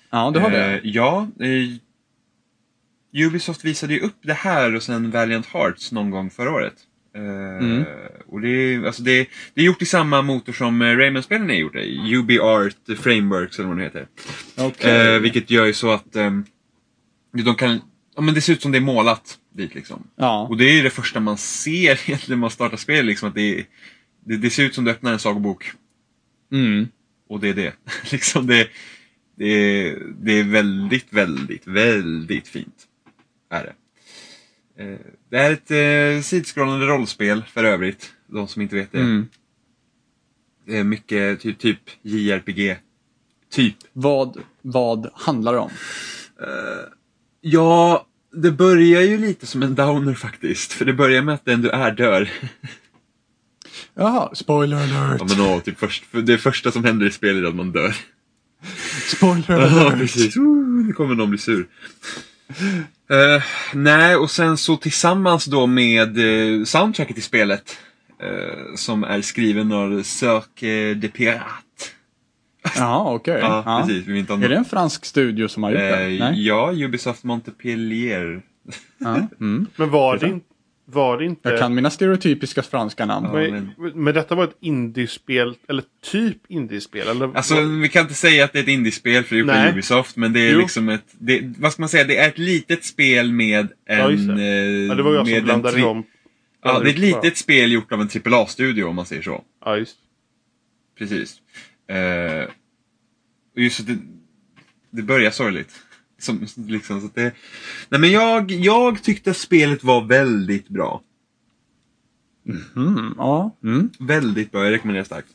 Ja, du har det. Eh, ja. Eh, Ubisoft visade ju upp det här och sen Valiant Hearts någon gång förra året. Eh, Mm. Och det är, alltså det, det är gjort i samma motor som eh, Rayman-spelen är gjorda i. UbiArt Frameworks eller vad det heter. Okej. Eh, vilket gör ju så att ehm, de kan, ja, men det ser ut som det är målat dit liksom. Ja. Och det är ju det första man ser egentligen när man startar spel. Liksom, att det, är- det, det ser ut som du öppnar en sagobok. Mm. Och det är det. liksom det, det, är, det är väldigt, väldigt, väldigt fint. Är det. Eh, Det är ett eh, sidskrollande rollspel för övrigt. De som inte vet det. Mm. Det är mycket typ, typ JRPG. Typ. Vad, vad handlar det om? Ja, det börjar ju lite som en downer faktiskt. För det börjar med att den du är dör. Jaha, spoiler alert. Ja men åh, typ först, för det första som händer i spelet är att man dör. Spoiler Ja, alert. precis. Ooh, Nu kommer någon bli sur. Eh, nej, och sen så tillsammans då med uh, soundtracket i spelet. eh, som är skriven av Cirque de Pirate. Jaha, okej. Ja, Ja. precis. Vi inte Är det en fransk studio som har gjort det? Eh, Nej? ja, Ubisoft Montpellier. Ja. Mm. Men var det, var det inte... Jag kan mina stereotypiska franska namn. Ja. men, men detta var ett indiespel, eller typ indiespel? Eller, Alltså, vi kan inte säga att det är ett indiespel för det är Nej. av Ubisoft, men det är Jo. liksom ett, det, vad ska man säga, det är ett litet spel med en... Ja, just det. eh, ja, det var jag med som en blandade tri- om. Ja, det är ett litet spel gjort av en AAA-studio om man säger så. Ja, just. Precis. Eh, och just att det, det börjar sorgligt. Som, liksom, så att det, nej men jag, jag tyckte att spelet var väldigt bra. Mm, ja. Mm. Väldigt bra, jag rekommenderar starkt.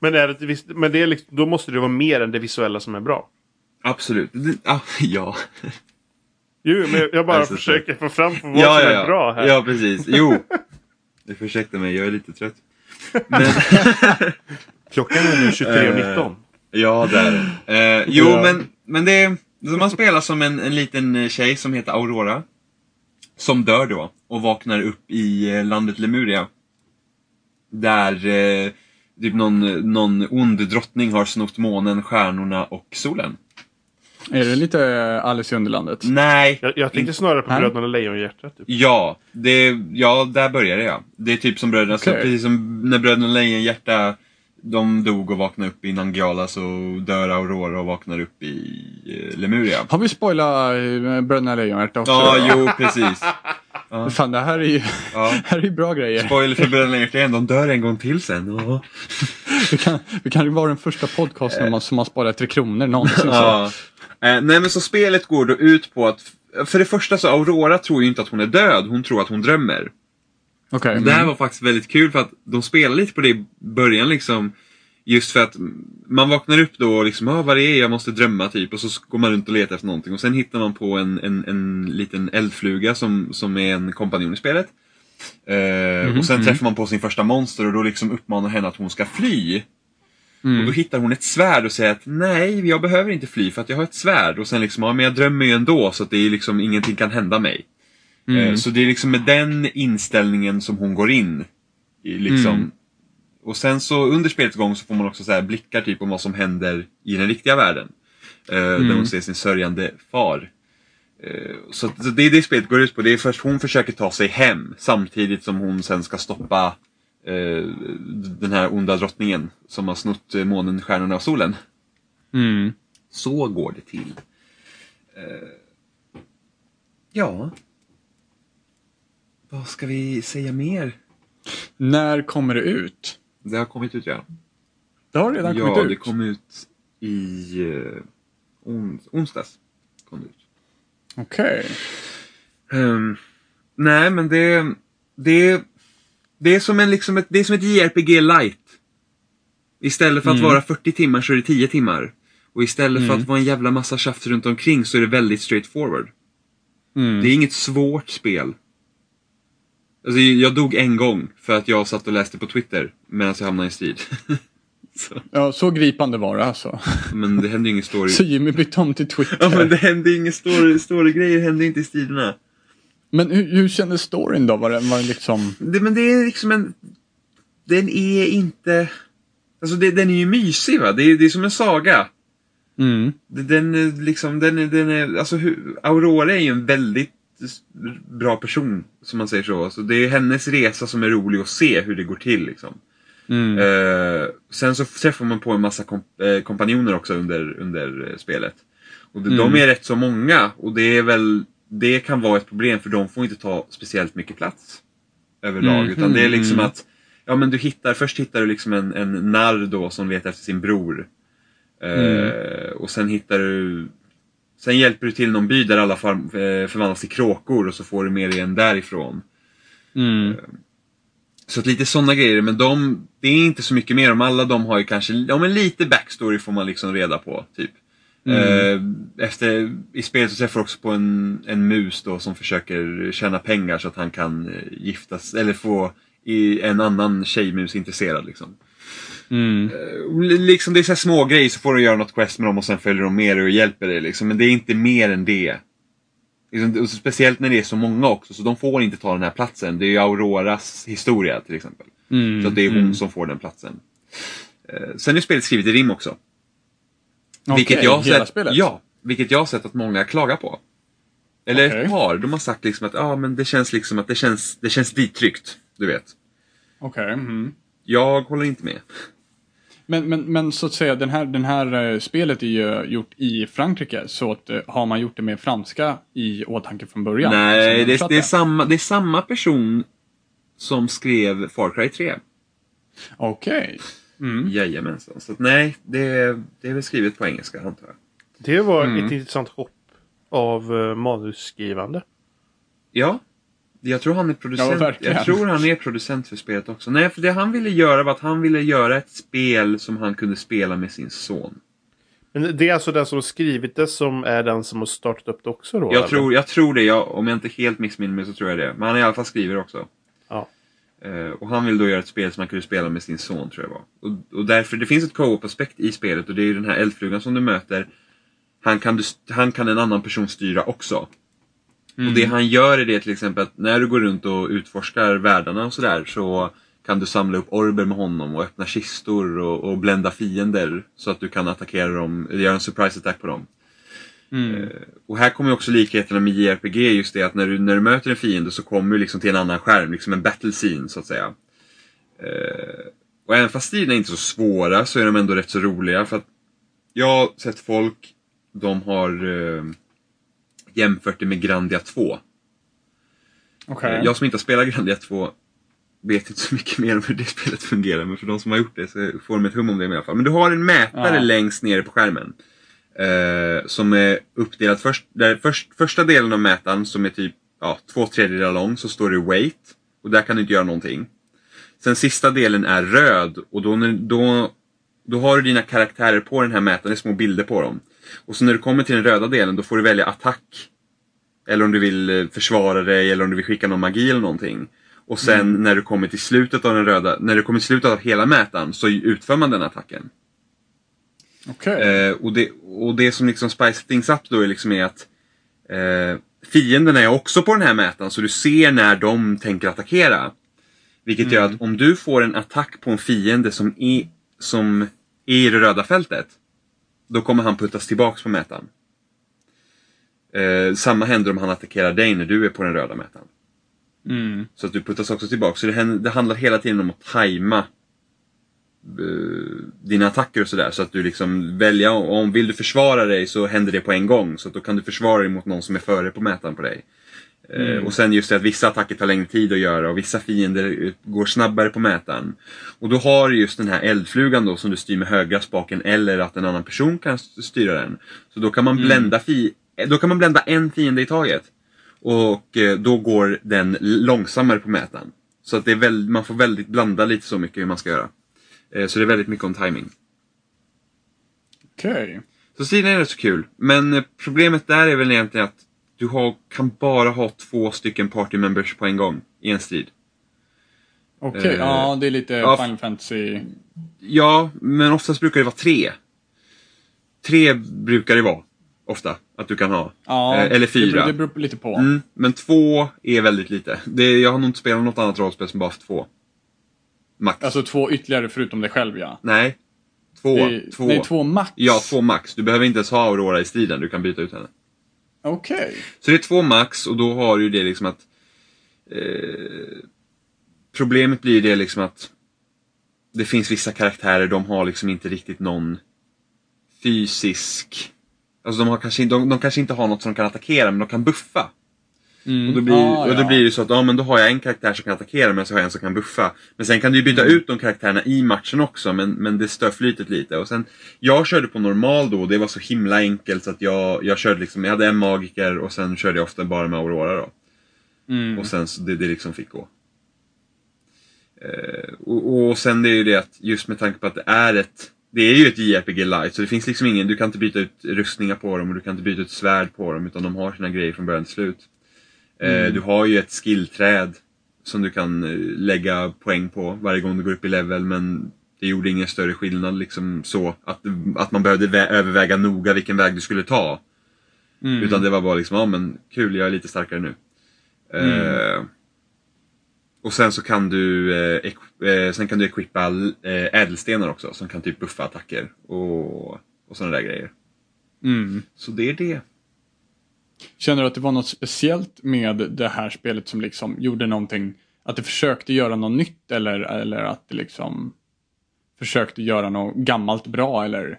Men, är det, men det är liksom, då måste det vara mer än det visuella som är bra. Absolut. Det, ah, ja. Jo, men jag bara Alltså, så- försöker få fram vad ja, som ja, är ja. bra här. Ja, precis. Jo. Du får ursäkta mig, jag är lite trött. Men, Klockan är nu 23.19. ja, det är det. Eh, jo, Ja. men, men det är, man spelar som en, en liten tjej som heter Aurora. Som dör då och vaknar upp i eh, landet Lemuria. Där eh, typ någon, någon ond drottning har snott månen, stjärnorna och solen. Är det lite eh, Alice i Underlandet? Nej. Jag, jag tänkte snarare på Nej. Bröderna Lejonhjärta. Typ. Ja, det, ja, där började jag. Det är typ som Bröderna, så Okej. precis som när Bröderna Lejonhjärta de dog och vaknade upp i Nangijala så dör Aurora och vaknar upp i eh, Lemuria. Har vi spoilat eh, Bröderna Lejonhjärta också? Ja, jo precis. Fan, det här är ju Ja. här är ju bra grejer. Spoiler för Bröderna Lejonhjärta igen, de dör en gång till sen. Ja. Vi kan, vi kan vara den första podcasten man, som har sparat Tre Kronor någonsin. Ja. Eh, nej men så spelet går då ut på att, för det första så Aurora tror ju inte att hon är död, hon tror att hon drömmer. Okej. Det här var faktiskt väldigt kul för att de spelar lite på det i början liksom. Just för att man vaknar upp då och liksom, ah, vad det är, jag måste drömma typ. Och så går man runt och letar efter någonting. Och sen hittar man på en, en, en liten eldfluga som, som är en kompanjon i spelet. Eh, och sen träffar man på sin första monster och då liksom uppmanar henne att hon ska fly. Och då hittar hon ett svärd och säger att nej, jag behöver inte fly för att jag har ett svärd. Och sen liksom, ja men jag drömmer ju ändå så att det är liksom ingenting kan hända mig. Eh, Så det är liksom med den inställningen som hon går in. Liksom. Mm. Och sen så under spelets gång så får man också så blickar typ om vad som händer i den riktiga världen. Eh, Där hon ser sin sörjande far. Eh, Så, så det är det spelet går ut på. Det är först hon försöker ta sig hem samtidigt som hon sen ska stoppa eh, den här onda drottningen som har snott månen, stjärnorna och solen. Mm. Så går det till. Eh, ja. Vad ska vi säga mer? När kommer det ut? Det har kommit ut ja. Det har redan ja, kommit ut. det kom ut i eh, ons onsdags. Kom det ut. Okej. Ehm, nej, men det, det, det, är som en, liksom ett, det är som ett JRPG light. Istället för att Mm. vara 40 timmar så är det 10 timmar. Och istället för Mm. att vara en jävla massa tjafs runt omkring så är det väldigt straightforward. Mm. Det är inget svårt spel. Alltså, jag dog en gång för att jag satt och läste på Twitter medan jag hamnade i strid. så, Ja, så gripande var det alltså. men det hände ju ingen story. Så Jimmy bytte om till Twitter. Ja men det hände ingen story, story-grejer hände inte i striderna. Men hur, hur kändes storyn då? Var det, var det liksom... Det, men det är liksom en... Den är inte... Alltså det, den är ju mysig va? Det är, det är som en saga. Mm. Den är liksom, den är, den är, alltså Aurora är ju en väldigt bra person, som man säger så. Alltså det är hennes resa som är rolig att se hur det går till liksom. Mm. Eh, sen så träffar man på en massa komp eh, kompanjoner också under, under eh, spelet. Och de, de Mm. är rätt så många och det är väl, det kan vara ett problem för de får inte ta speciellt mycket plats. Överlag. Mm. Utan det är liksom Mm. att, ja men du hittar, först hittar du liksom en, en narr då som letar efter sin bror. Mm. och sen hittar du Sen hjälper du till någon by där alla eh, förvandlas till kråkor och så får du med dig en därifrån. Mm. Så att lite sådana grejer, men de, det är inte så mycket mer om alla de har ju kanske, ja men lite backstory får man liksom reda på. Typ. Eh, efter, I spelet så träffar du också på en, en mus då som försöker tjäna pengar så att han kan eh, giftas, eller få i, en annan tjejmus intresserad liksom. Mm. Eh, li- liksom det är så små grejer så får du göra något quest med dem och sen följer de med dig och hjälper dig liksom. Men det är inte mer än det. Liksom, speciellt när det är så många också, så de får inte ta den här platsen. Det är ju Auroras historia till exempel. Mm. Så att det är hon Mm. som får den platsen. Eh, sen är spelet skrivet i rim också. Okej, vilket, jag hela sett, spelet? ja, vilket jag har sett att många klagar på. Eller Okej. ett par, de har sagt liksom att ah, men det känns liksom att det känns, det känns dittryckt. Du vet. Okej. Mm. Jag håller inte med. Men, men, men så att säga, den här, den här eh, spelet är ju gjort i Frankrike. Så att, eh, har man gjort det med franska i åtanke från början? Nej, det det, är samma, det är samma person som skrev Far Cry 3. Okej. Mm. Jajamensan. Så att, nej, det, det är väl skrivet på engelska antar jag. Det var Mm. ett intressant hopp av uh, manusskrivande. Ja, jag tror han är Ja, producent. verkligen. jag tror han är producent för spelet också. Nej, för det han ville göra var att han ville göra ett spel som han kunde spela med sin son. Men det är alltså den som har skrivit det som är den som har startat upp det också då? Jag eller? tror, jag tror det, jag, om jag inte helt missminner mig så tror jag det. Men han är i alla fall skriver också. Ja. Eh, och han vill då göra ett spel som han kunde spela med sin son tror jag var. Och, och därför, det finns ett co-op-aspekt i spelet och det är ju den här eldflugan som du möter. Han kan, du, han kan en annan person styra också. Och det han gör är det till exempel att när du går runt och utforskar världarna och sådär så kan du samla upp orber med honom och öppna kistor och, och blända fiender så att du kan attackera dem, eller göra en surprise attack på dem. Mm. Och här kommer också likheterna med JRPG, just det att när du, när du möter en fiende så kommer du liksom till en annan skärm, liksom en battle scene så att säga. Eh, och även fast striderna är inte så svåra så är de ändå rätt så roliga för att jag har sett folk, de har eh, jämfört det med Grandia 2. Okej. Jag som inte har spelat Grandia 2 vet inte så mycket mer om hur det spelet fungerar, men för de som har gjort det så får de ett hum om det i alla fall. Men du har en mätare Ja. längst nere på skärmen. Eh, som är uppdelad först, där först, första delen av mätaren som är typ ja, två tredjedelar lång så står det weight. Och där kan du inte göra någonting. Sen sista delen är röd och då, då, då har du dina karaktärer på den här mätaren, det är små bilder på dem. Och så när du kommer till den röda delen då får du välja attack. Eller om du vill eh, försvara dig eller om du vill skicka någon magi eller någonting. Och sen när du kommer till slutet av den röda, när du kommer till slutet av hela mätaren så utför man den attacken. Okej. Eh, och, det, och det som liksom spice things up då är liksom är att eh, fienderna är också på den här mätaren så du ser när de tänker attackera. Vilket gör att om du får en attack på en fiende som är, som är i det röda fältet. Då kommer han puttas tillbaks på mätaren. Eh, samma händer om han attackerar dig när du är på den röda mätaren. Mm. Så att du puttas också tillbaka. Så det, det handlar hela tiden om att tajma eh, dina attacker och sådär. Så att du liksom väljer, om vill du försvara dig så händer det på en gång. Så att då kan du försvara dig mot någon som är före på mätaren på dig. Eh, Och sen just det att vissa attacker tar längre tid att göra och vissa fiender går snabbare på mätaren. Och då har du just den här eldflugan då som du styr med högra spaken eller att en annan person kan styra den. Så då kan man blända, fi- eh, då kan man blända en fiende i taget. Och eh, då går den långsammare på mätaren. Så att det är väl, man får väldigt blanda lite så mycket hur man ska göra. Så det är väldigt mycket om timing. Okej. Så stilen är rätt så kul. Men problemet där är väl egentligen att du har, kan bara ha två stycken party members på en gång i en strid. Okej, Eh, ja det är lite ja, Final Fantasy. Ja, men oftast brukar det vara tre. Tre brukar det vara. Ofta, att du kan ha. Ja, Eh, eller Det fyra. beror, det beror lite på. Mm, men två är väldigt lite. Det, jag har nog inte spelat något annat rollspel som bara haft två. Max. Alltså två ytterligare förutom dig själv ja. nej. Två. Det är- två. Nej, två max. Ja, två max. Du behöver inte ens ha Aurora i striden, du kan byta ut henne. Okej. Så det är två max och då har du det liksom att eh, Problemet blir det liksom att det finns vissa karaktärer, de har liksom inte riktigt någon fysisk Alltså de, har kanske, de, de kanske inte har något som de kan attackera men de kan buffa. Mm. Och då blir, Ah, och då blir det så att ja, men då har jag en karaktär som kan attackera men så har jag en som kan buffa. Men sen kan du ju byta Mm. ut de karaktärerna i matchen också men, men det stör flytet lite. Och sen, jag körde på normal då och det var så himla enkelt så att jag, jag körde liksom, jag hade en magiker och sen körde jag ofta bara med Aurora då. Mm. Och sen så det, det liksom fick gå. Eh, och, och sen det är ju det att just med tanke på att det är ett det är ju ett JRPG light så det finns liksom ingen, du kan inte byta ut rustningar på dem och du kan inte byta ut svärd på dem utan de har sina grejer från början till slut. Eh, Du har ju ett skillträd som du kan eh, lägga poäng på varje gång du går upp i level men det gjorde ingen större skillnad liksom så att, att man behövde vä- överväga noga vilken väg du skulle ta. Mm. Utan det var bara liksom, ja men kul, jag är lite starkare nu. Eh, och sen så kan du, eh, eh, sen kan du equippa eh, ädelstenar också som kan typ buffa attacker och, och sådana där grejer. Mm. Så det är det. Känner du att det var något speciellt med det här spelet som liksom gjorde någonting, att det försökte göra något nytt eller, eller att det liksom försökte göra något gammalt bra eller?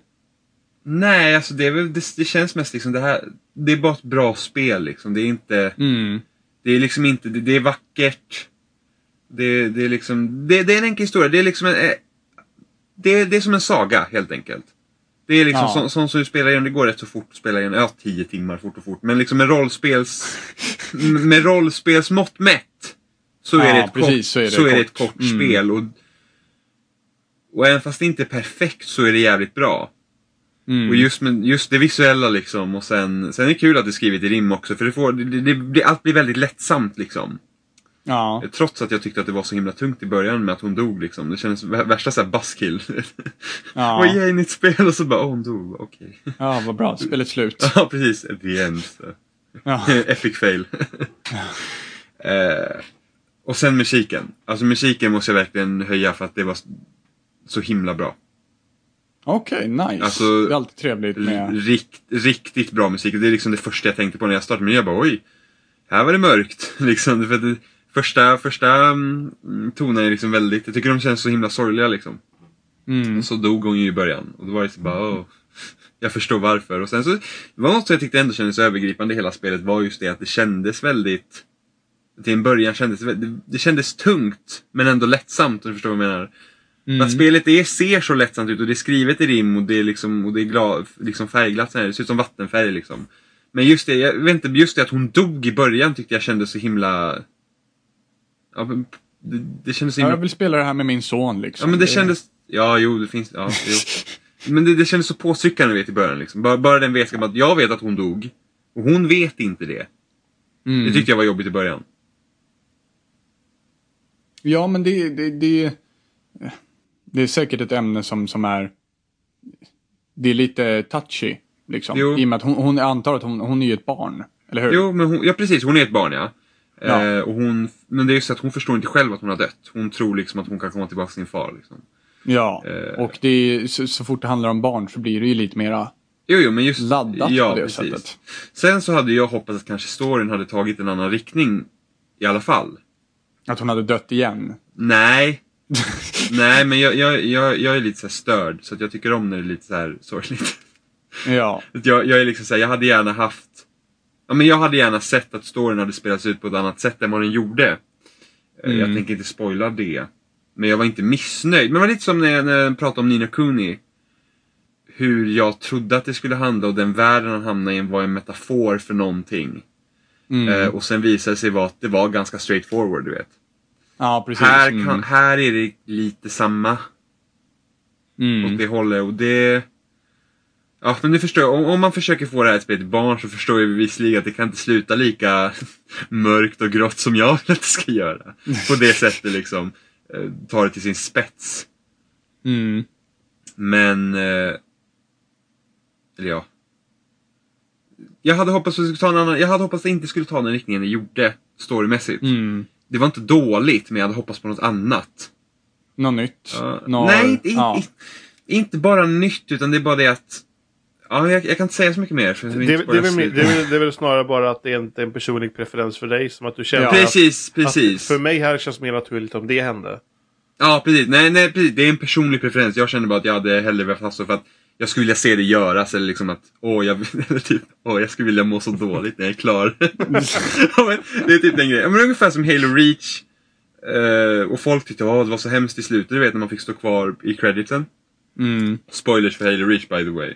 Nej, alltså det, väl, det, det känns mest liksom det här, det är bara ett bra spel liksom. Det är inte, Mm. det är liksom inte, det, det är vackert. Det, det är liksom, det, är en enkel historia. Det är liksom en, eh, det är som en saga helt enkelt. Det är liksom Ja. sånt som, som du spelar igen, det går rätt så fort att spela igen, ja tio timmar fort och fort. Men liksom med rollspels, med rollspelsmått mätt. Så Ja, är det ett precis, kort, så är det så är det ett kort Mm. spel. Och, och även fast det inte är perfekt så är det jävligt bra. Mm. Och just, med, just det visuella liksom och sen, sen är det kul att det är skrivet i rim också för det får, det, det, det, allt blir väldigt lättsamt liksom. Ja. Trots att jag tyckte att det var så himla tungt i början med att hon dog liksom. Det kändes vä- värsta såhär buskill. Ja. Vad är nytt spel? Och så bara, åh hon dog, okej. ja, vad bra. Spelet slut. ja precis, the end. Ja. Epic fail. eh, och sen musiken. Alltså musiken måste jag verkligen höja för att det var så himla bra. Okej, nice. Alltså, det är alltid trevligt med... Rikt, riktigt bra musik. Det är liksom det första jag tänkte på när jag startade. Men jag bara oj, här var det mörkt. Liksom, för det, första första mm, tonen är liksom väldigt, jag tycker de känns så himla sorgliga liksom. Mm. Så dog hon ju i början. Och då var det så bara åh, jag förstår varför. Och sen så, det var något som jag tyckte ändå kändes övergripande i hela spelet var just det att det kändes väldigt till en början kändes det, det, kändes tungt men ändå lättsamt om du förstår vad jag menar. Mm. Att spelet är, ser så lättsamt ut och det är skrivet i rim och det är, liksom, och det är gla, liksom färgglatt. så här. Det ser ut som vattenfärg liksom. Men just det, jag vet inte, just det att hon dog i början tyckte jag kändes så himla... Ja, men det, det kändes himla... jag vill spela det här med min son liksom. Ja men det kändes... Ja, jo, det finns... Ja, jo. Men det, det kändes så påtryckande vet i början liksom. Bara, bara den vetskapen att jag vet att hon dog. Och hon vet inte det. Mm. Det tyckte jag var jobbigt i början. Ja, men det, det, det, det är säkert ett ämne som, som är... det är lite touchy. Liksom. Jo. I och med att hon, hon antar att hon, hon är ju ett barn. Eller hur? Jo, men hon, ja precis, hon är ett barn ja. Ja. Eh, och hon, men det är ju så att hon förstår inte själv att hon har dött. Hon tror liksom att hon kan komma tillbaka till sin far. Liksom. Ja, Eh. och det är, så, så fort det handlar om barn så blir det ju lite mera Jo, jo, men just... laddat ja, på det precis. sättet. Sen så hade jag hoppats att kanske storyn hade tagit en annan riktning. I alla fall. Att hon hade dött igen. Nej. Nej, men jag, jag, jag, jag är lite så störd. Så jag tycker om när det är lite så här sorgligt. Ja. Jag, jag är liksom så här, jag hade gärna haft... Ja, men jag hade gärna sett att storyn hade spelats ut på ett annat sätt än vad den gjorde. Eh, Jag Mm. tänker inte spoila det. Men jag var inte missnöjd. Men det var lite som när jag, när jag pratade om Nina Cooney. Hur jag trodde att det skulle handla och den världen han hamnade i var en metafor för någonting. Mm. Eh, och sen visade det sig vara att det var ganska straight forward, du vet. ja, precis. Här, Mm. kan, här är det lite samma Mm. åt det hållet och det... Ja, men du förstår, om, om man försöker få det här spelet till barn så förstår jag visserligen att det kan inte sluta lika mörkt och grått som jag vill att det ska göra. På det sättet liksom. Eh, ta det till sin spets. Mm. Men... Eh, eller ja. Jag hade hoppats att det skulle ta en annan, jag hade hoppats att det inte skulle ta den riktningen det gjorde storymässigt. Mm. Det var inte dåligt, men jag hade hoppats på något annat. Något nytt. Ja, Nå- nej, inte, ja. inte, inte bara nytt, utan det är bara det att... Ja, jag, jag kan inte säga så mycket mer. För Det, det, inte det, är väl, det är väl snarare bara att det är en, det är en personlig preferens för dig. Som att du känner Ja. Precis, att, precis. att för mig här känns det mer naturligt om det hände. Ja, precis. Nej, nej, precis. Det är en personlig preferens. Jag känner bara att jag hade hellre velat haft så för att jag skulle vilja se det göras eller liksom att åh, jag, eller typ, åh, jag skulle vilja må så dåligt när jag är klar. ja, men, det är typ den grejen. Men ungefär som Halo Reach. Eh, och folk tyckte att det var så hemskt i slutet, du vet när man fick stå kvar i creditsen. Mm. Spoilers för Halo Reach by the way.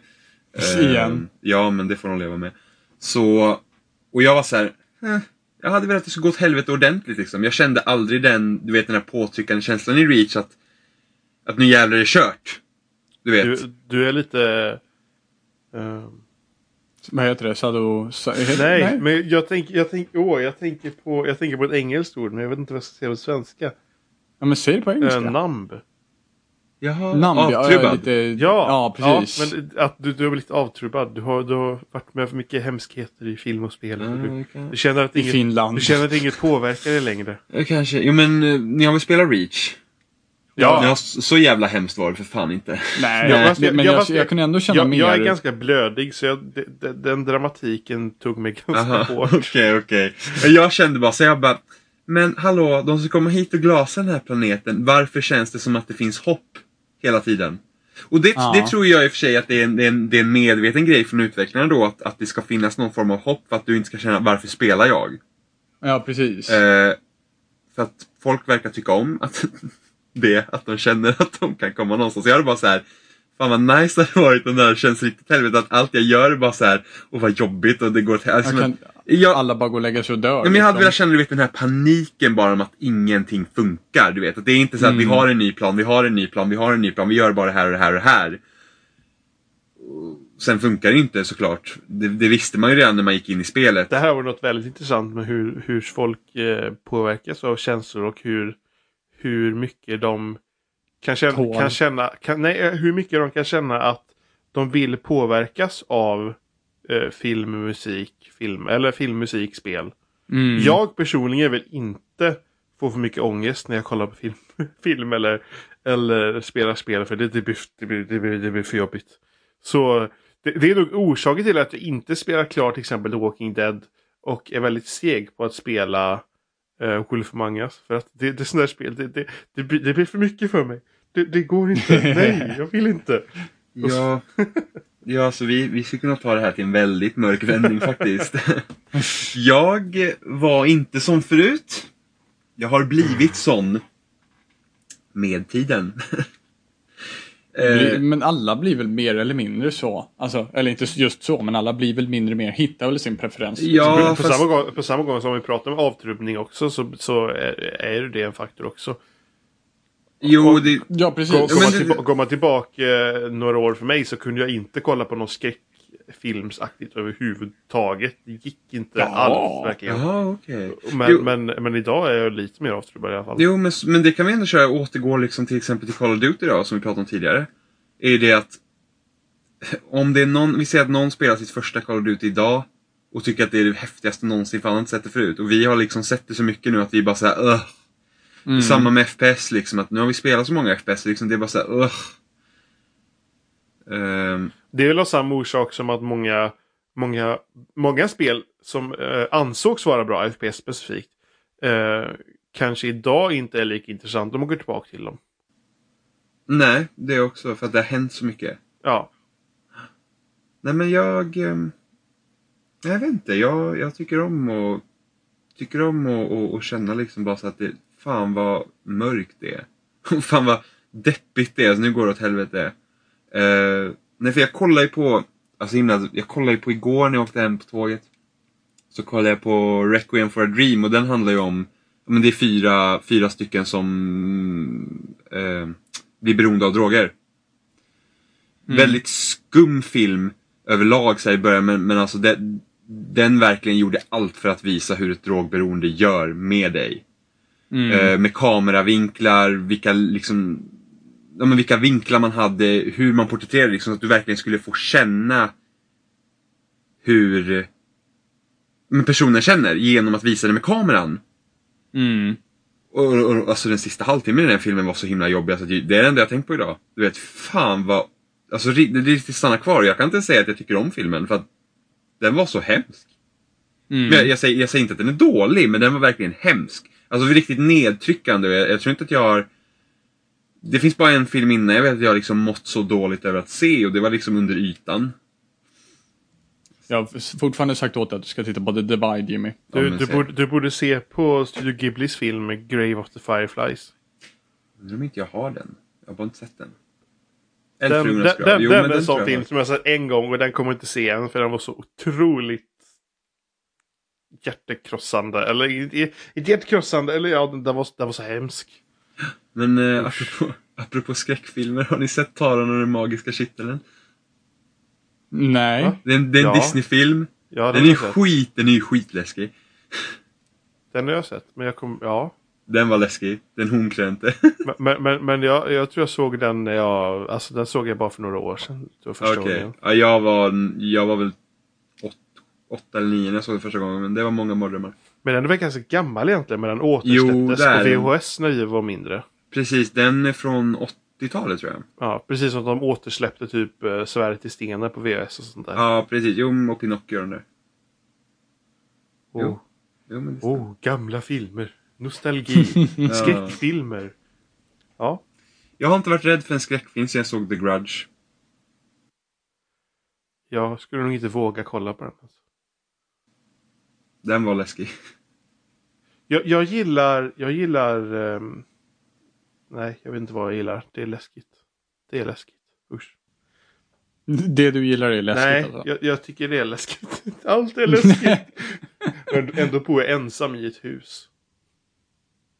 Eh, Igen. Ja, men det får de leva med. Så, och jag var så här, eh, jag hade velat att det skulle gå åt helvete ordentligt liksom. Jag kände aldrig den, du vet den här påtryckande känslan i Reach att, att nu jävlar är det kört. Du vet. Du, du är lite... eh, Vad heter det? Sa, heter, nej, men jag tänker, jag, tänker, åh, jag, tänker på, jag tänker på ett engelskt ord, men jag vet inte vad jag ska säga på svenska. Ja, men säg det på engelska. Uh, numb. Jaha, ja, avtrubbad. lite, Ja, ja, precis. Ja, men att du, du har blivit avtrubbad. Du har, du har varit med för mycket hemskheter i film och spel. Ja, du, du, känner att I inget, Finland. du känner att inget påverkar dig längre. Kanske. Jo men, eh, ni har väl spelat Reach? Ja. Ja, så jävla hemskt var det för fan inte. Nej, Jag- men, men jag- jag, fast jag, jag- kunde ändå känna Jag, mer... jag är ganska blödig så jag, de, de, den dramatiken tog mig ganska Aha, hårt. Okej, okej. Jag kände bara så jag bara, men hallå, de som kommer hit och glasar den här planeten, varför känns det som att det finns hopp hela tiden? Och det, Ja. det tror jag i och för sig att det är en, det är en, det är en medveten grej från utvecklarna då, att, att det ska finnas någon form av hopp för att du inte ska känna varför spelar jag? Ja, precis. Eh, för att folk verkar tycka om att det, att de känner att de kan komma någonstans. Jag hade bara så här. Fan vad nice det hade varit om det här känns riktigt helvete. Att allt jag gör är bara så här. Och vad jobbigt och det går till... Alltså, Jag kan, jag, alla bara går och lägger sig och dör. Ja, men jag hade liksom. velat känna du vet, den här paniken bara om att ingenting funkar. Du vet. Att det är inte så att vi Mm. har en ny plan, vi har en ny plan, vi har en ny plan, vi gör bara det här och det här och det här. Sen funkar det inte såklart. Det, det visste man ju redan när man gick in i spelet. Det här var något väldigt intressant med hur, hur folk eh, påverkas av känslor och hur, hur mycket de kan känna, kan känna kan, nej, eh, hur mycket de kan känna att de vill påverkas av eh, film, musik, film eller film, musik, spel. Mm. Jag personligen vill inte få för mycket ångest när jag kollar på film, film eller, eller spelar spel för det, det, blir, det, blir, det, blir, det blir för jobbigt. Så det, det är nog orsaken till att jag inte spelar klart till exempel The Walking Dead och är väldigt seg på att spela uh, Wolf Among Us. För att det, det är sådana där spel, det, det, det, blir, det blir för mycket för mig. Det, det går inte, nej, jag vill inte. Ja, ja så vi, vi skulle kunna ta det här till en väldigt mörk vändning faktiskt. Jag var inte som förut. Jag har blivit sån med tiden. Eh, Men alla blir väl mer eller mindre så. Alltså, eller inte just så, men alla blir väl mindre mer, hittar väl sin preferens. Ja, på, fast- samma gång, på samma gång som vi pratar om avtrubbning också så, så är, är det en faktor också. jo, det, Ja, precis. Går, går, men man, det- tillba- går man tillbaka eh, några år för mig så kunde jag inte kolla på någon skräckfilmsaktigt överhuvudtaget. Det gick inte Ja. alls verkligen. Jaha, okej. Men, men, men idag är jag lite mer avtrubbad i alla fall. Jo, men, men det kan vi ändå köra, återgå liksom till exempel till Call of Duty då, som vi pratade om tidigare. Är det att om det är någon, vi säger att någon spelar sitt första Call of Duty idag och tycker att det är det häftigaste någonsin för han har inte sett det förut. Och vi har liksom sett det så mycket nu att vi bara såhär Ugh. Mm. Samma med FPS liksom, att nu har vi spelat så många FPS liksom, det är bara såhär Ugh. Ehm, Det är väl av samma orsak som att många, många, många spel som eh, ansågs vara bra, FPS specifikt, eh, kanske idag inte är lika intressant om man går tillbaka till dem. nej, det är också för att det har hänt så mycket. Ja, Nej men jag... ehm, Jag vet inte, jag, jag tycker om att tycker om att att- att känna liksom bara så att det, fan vad mörkt det är. fan vad deppigt det är, så nu går det åt helvete. Uh, nej för jag kollar ju på, alltså himla, jag kollade ju på igår när jag åkte hem på tåget. Så kollade jag på Requiem for a Dream och den handlar ju om, men det är fyra, fyra stycken som eh, blir beroende av droger. Väldigt skum film överlag så i början men, men alltså det, den verkligen gjorde allt för att visa hur ett drogberoende gör med dig. Mm. Eh, med kameravinklar, vilka liksom ja, men vilka vinklar man hade, hur man porträtterade liksom, så att du verkligen skulle få känna hur personen känner genom att visa det med kameran. Mm. Och, och, och alltså den sista halvtimmen i den filmen var så himla jobbig. Alltså, det är det enda jag tänkt på idag. Du vet, fan vad... Alltså det riktigt stanna kvar. Jag kan inte säga att jag tycker om filmen för att den var så hemsk. Mm. Men jag, jag, säger, jag säger inte att den är dålig, men den var verkligen hemsk. Alltså riktigt nedtryckande. och Jag, jag tror inte att jag har... Det finns bara en film innan jag vet att jag liksom mått så dåligt över att se och det var liksom under ytan. Jag har fortfarande sagt åt dig att du ska titta på The Divide Jimmy. Du, du, borde, du borde se på Studio Ghiblis film Grave of the Fireflies. Undrar om inte jag har den. Jag har bara inte sett den. Den, den, grav. den, Jo, den men är en sån film som jag sett en gång och den kommer jag inte se än för den var så otroligt hjärtekrossande. Eller inte inte hjärtekrossande, eller ja, den, den, var, den var så hemsk. Men eh, apropå, apropå skräckfilmer, har ni sett Taran och den magiska kitteln? Nej. Va? Det är en, det är en Ja. Disney-film. Ja, Den den, är sett. skit, den är ju skitläskig. Den har jag sett. Men jag kom, ja. Den var läskig. Den honkrönte. Men, men, men, men jag, jag tror jag såg den när jag, alltså den såg jag bara för några år sedan. Okej. gången. Ja, jag var, jag var väl åt, åtta eller nio när jag såg den första gången, men det var många mardrömmar. Men den är väl ganska gammal egentligen, men den återsläpptes det är den. på VHS när vi var mindre. Precis, den är från 80-talet tror jag. Ja, precis som de återsläppte typ uh, Svärdet i stenen på VHS och sånt där. Ja, precis. Jo, och Pinocchio den där. oh, jo. Jo, men oh, gamla filmer. Nostalgi. Skräckfilmer. Ja. Jag har inte varit rädd för en skräckfilm sedan jag såg The Grudge. Jag skulle nog inte våga kolla på den. Alltså. Den var läskig. Jag, jag gillar, jag gillar... ehm, nej, jag vet inte vad jag gillar. Det är läskigt. Det är läskigt. Usch. Det du gillar är läskigt nej, alltså. jag, jag tycker det är läskigt. Allt är läskigt. Men Ändå bor jag ensam i ett hus.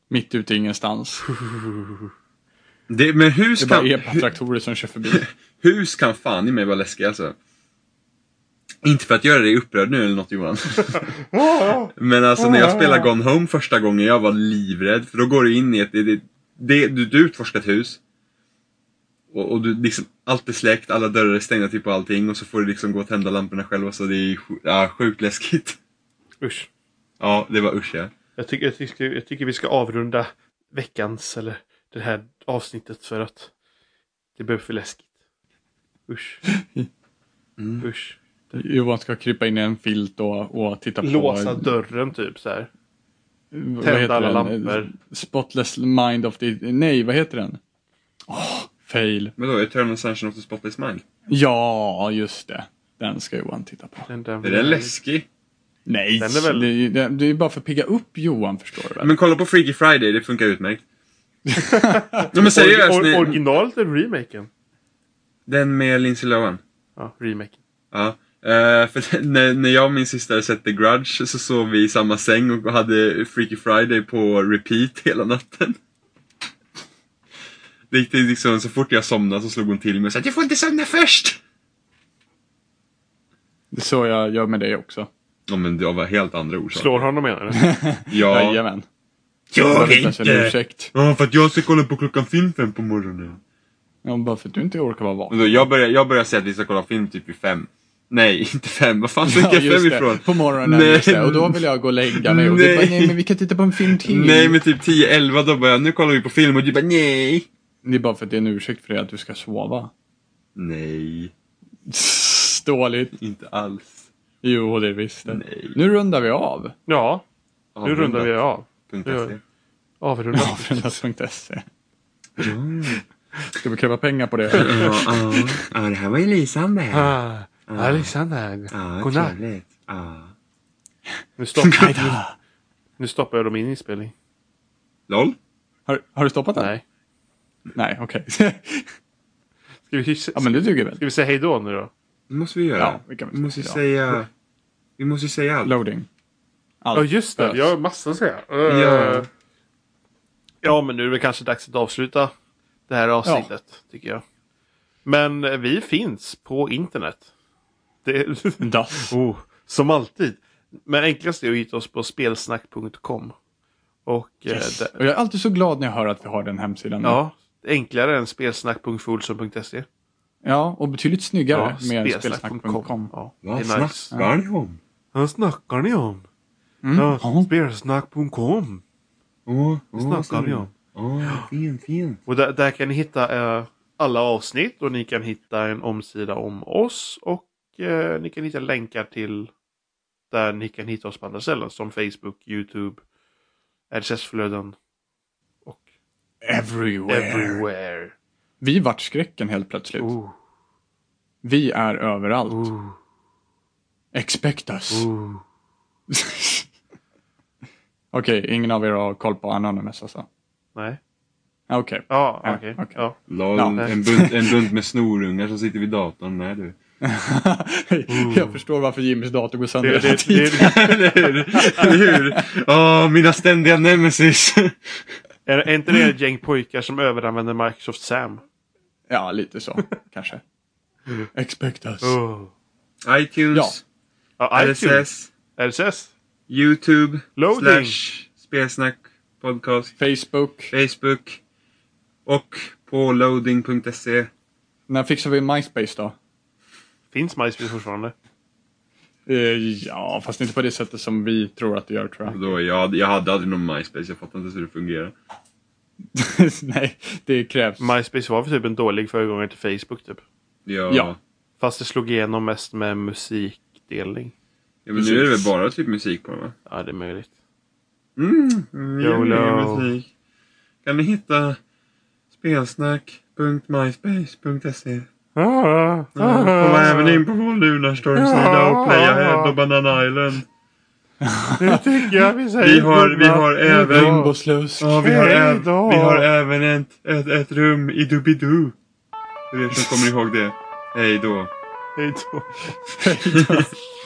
Mitt ute i ingenstans. Det, men hus Det är bara kan, epatraktorer som kör förbi. hus kan fan i mig vara läskiga alltså. Inte för att göra dig upprörd nu eller något Johan. Men alltså när jag spelade Gone Home första gången, jag var livrädd. För då går du in i ett, det, det, det, du, du utforskar ett hus. Och, och du, liksom, allt är släckt, alla dörrar är stängda typ på allting. Och så får du liksom gå och tända lamporna själv. Så det är ja, sjukt läskigt. Usch. Ja, det var usch ja. Jag tycker, jag, tycker, jag tycker vi ska avrunda veckans eller det här avsnittet för att det blev för läskigt. Usch. Mm. Usch. Johan ska krypa in i en filt och, och titta på... Låsa dörren typ så här. Tända alla den? lampor. Spotless mind of the... Nej, vad heter den? Åh, fail. Men då, Eternal Sunshine of the Spotless Mind. Ja, just det. Den ska Johan titta på. Den, den, Är den läskig? Nej, Den är väl- det, är- det, det är bara för att pigga upp Johan, förstår du väl? Men kolla på Freaky Friday, det funkar utmärkt. ja, men seriöst, Or, or, ni- originalet eller remaken? den med Lindsay Lohan. Ja, remaken. Ja. Eh, för när, när jag och min syster hade sett The Grudge så sov vi i samma säng och hade Freaky Friday på repeat hela natten. Det gick till liksom, så fort jag somnade så slog hon till mig och sa Du får inte somna först! Det är så jag gör med dig också. Ja men det var helt andra orsaker. Slår honom menar du? Ja. Jajamän. Jag behöver inte. Ja, för att jag ska kolla på klockan film fem på morgonen. Ja, bara för att du inte orkar vara vaken. jag, börjar, jag börjar säga att vi ska kolla film typ i fem. Nej, inte fem. Vad fan fick Ja, jag fem det. ifrån? På morgonen, Nej. just det. Och då vill jag gå och lägga mig. Och du Nej. bara, nej men vi kan titta på en film till. Nej, men typ 10-11 då bara, nu kollar vi på film och du bara nej. Det är bara för att det är en ursäkt för dig att du ska sova. Nej, Dåligt. inte alls. Jo, det är visst det. Nej. Nu rundar vi av. Ja, nu rundar vi av. Punkt Ja. SE. Avrundat. Avrundas.se. Ska vi kräva pengar på det? Ja, ja, ja, det här var ju lysande. Ah, Alexander, Ja, godnatt. trevligt. Ja. Nu stoppar, nu, nu stoppar jag dem in inspelning. LOL? Har, har du stoppat den? Nej. Nej, okej. Ska vi, ja, men det duger väl? ska vi säga hej då nu då? Det måste vi göra. Ja, vi vi måste säga. säga... Vi måste säga allt. Loading. Allt. Ja, just det. Jag har massor att säga. Ja. Eh, ja, men nu är det kanske dags att avsluta det här avsnittet, tycker jag. Men vi finns på internet. Det, Das. oh, som alltid. Men enklast är att hitta oss på spelsnack.com. Och eh, Yes. där, Och jag är alltid så glad när jag hör att vi har den hemsidan. ja, enklare än spelsnack.fulson.se. ja, och betydligt snyggare Ja, med spelsnack.com. spelsnack.com. Ja, Vad är nice. snackar ni om? Vad snackar ni om? Mm. Ja, Ja. spelsnack.com. Åh, Det snackar ni om. Åh, fint, fint. Och där, där kan ni hitta eh, alla avsnitt och ni kan hitta en omsida om oss och eh, ni kan hitta länkar till där ni kan hitta oss på andra ställen som Facebook, YouTube, RSS-flöden och Everywhere. everywhere. Vi vart skräcken helt plötsligt. Ooh, Vi är överallt. ooh, Expect us. Okej, ingen av er har koll på Anonymous alltså? Nej. Okej. Ja, Ja, okej. okej. Ja. LOL, Ja. en, bunt, en bunt med snorungar som sitter vid datorn. Nej du. Jag förstår varför Jimmys dator går sönder Det, hela tiden. det, Eller hur? Eller hur? Åh, mina ständiga nemesis. är, är inte det ett gäng pojkar som överanvänder Microsoft Sam? Ja, lite så. Kanske. Expect us. Oh. iTunes, Ja, iTunes. RSS, RSS. YouTube, Loading. slash spelsnack podcast, Facebook. Facebook och på loading.se. När fixar vi MySpace då? Finns MySpace fortfarande? Eh, ja, fast inte på det sättet som vi tror att det gör tror jag. Då, jag, jag hade aldrig någon MySpace, jag fattar inte hur det fungerar. Nej, det krävs. MySpace var för typ en dålig föregångare till Facebook typ. Ja, Ja. Fast det slog igenom mest med musikdelning. ja men nu är det väl bara typ musik på den va? Ja, det är möjligt. Mm, mm YOLO. musik. Kan ni hitta spelsnack.myspace.se Ah, Kom även in på vår Lunarstorm-sida och playa Head och Banana Island. Det tycker jag vi säger. Vi har, vi har även... Ja, vi har, Hej äv, då. vi har även ett, ett, ett rum i Doobidoo. För er som kommer ihåg det. Hej då. Hej då.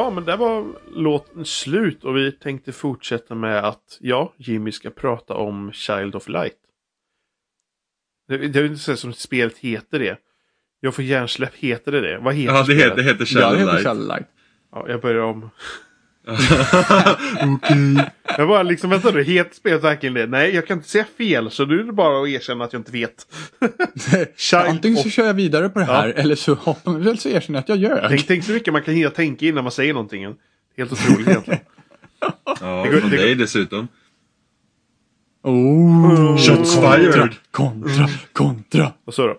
Ja, men där var låten slut och vi tänkte fortsätta med att ja, Jimmy ska prata om Child of Light. Det, det är ju inte så som spelet heter det. Jag får hjärnsläpp, heter det det? Vad heter Ja, det heter, det heter Ja, Shadow det heter Light. Shadow Light. Ja, jag börjar om. Okej. Jag bara liksom, vänta nu, heter spelet verkligen det? Nej, jag kan inte säga fel, så nu är det bara att erkänna att jag inte vet. Antingen så kör jag vidare på det här eller så hoppar eller så erkänner jag att jag ljög. Tänk, tänk så mycket man kan hinna tänka innan man säger någonting. Helt otroligt egentligen. Ja, Det går- från det går- dig dessutom. Oh, Shots kontra, fired. kontra, kontra. Vad så då?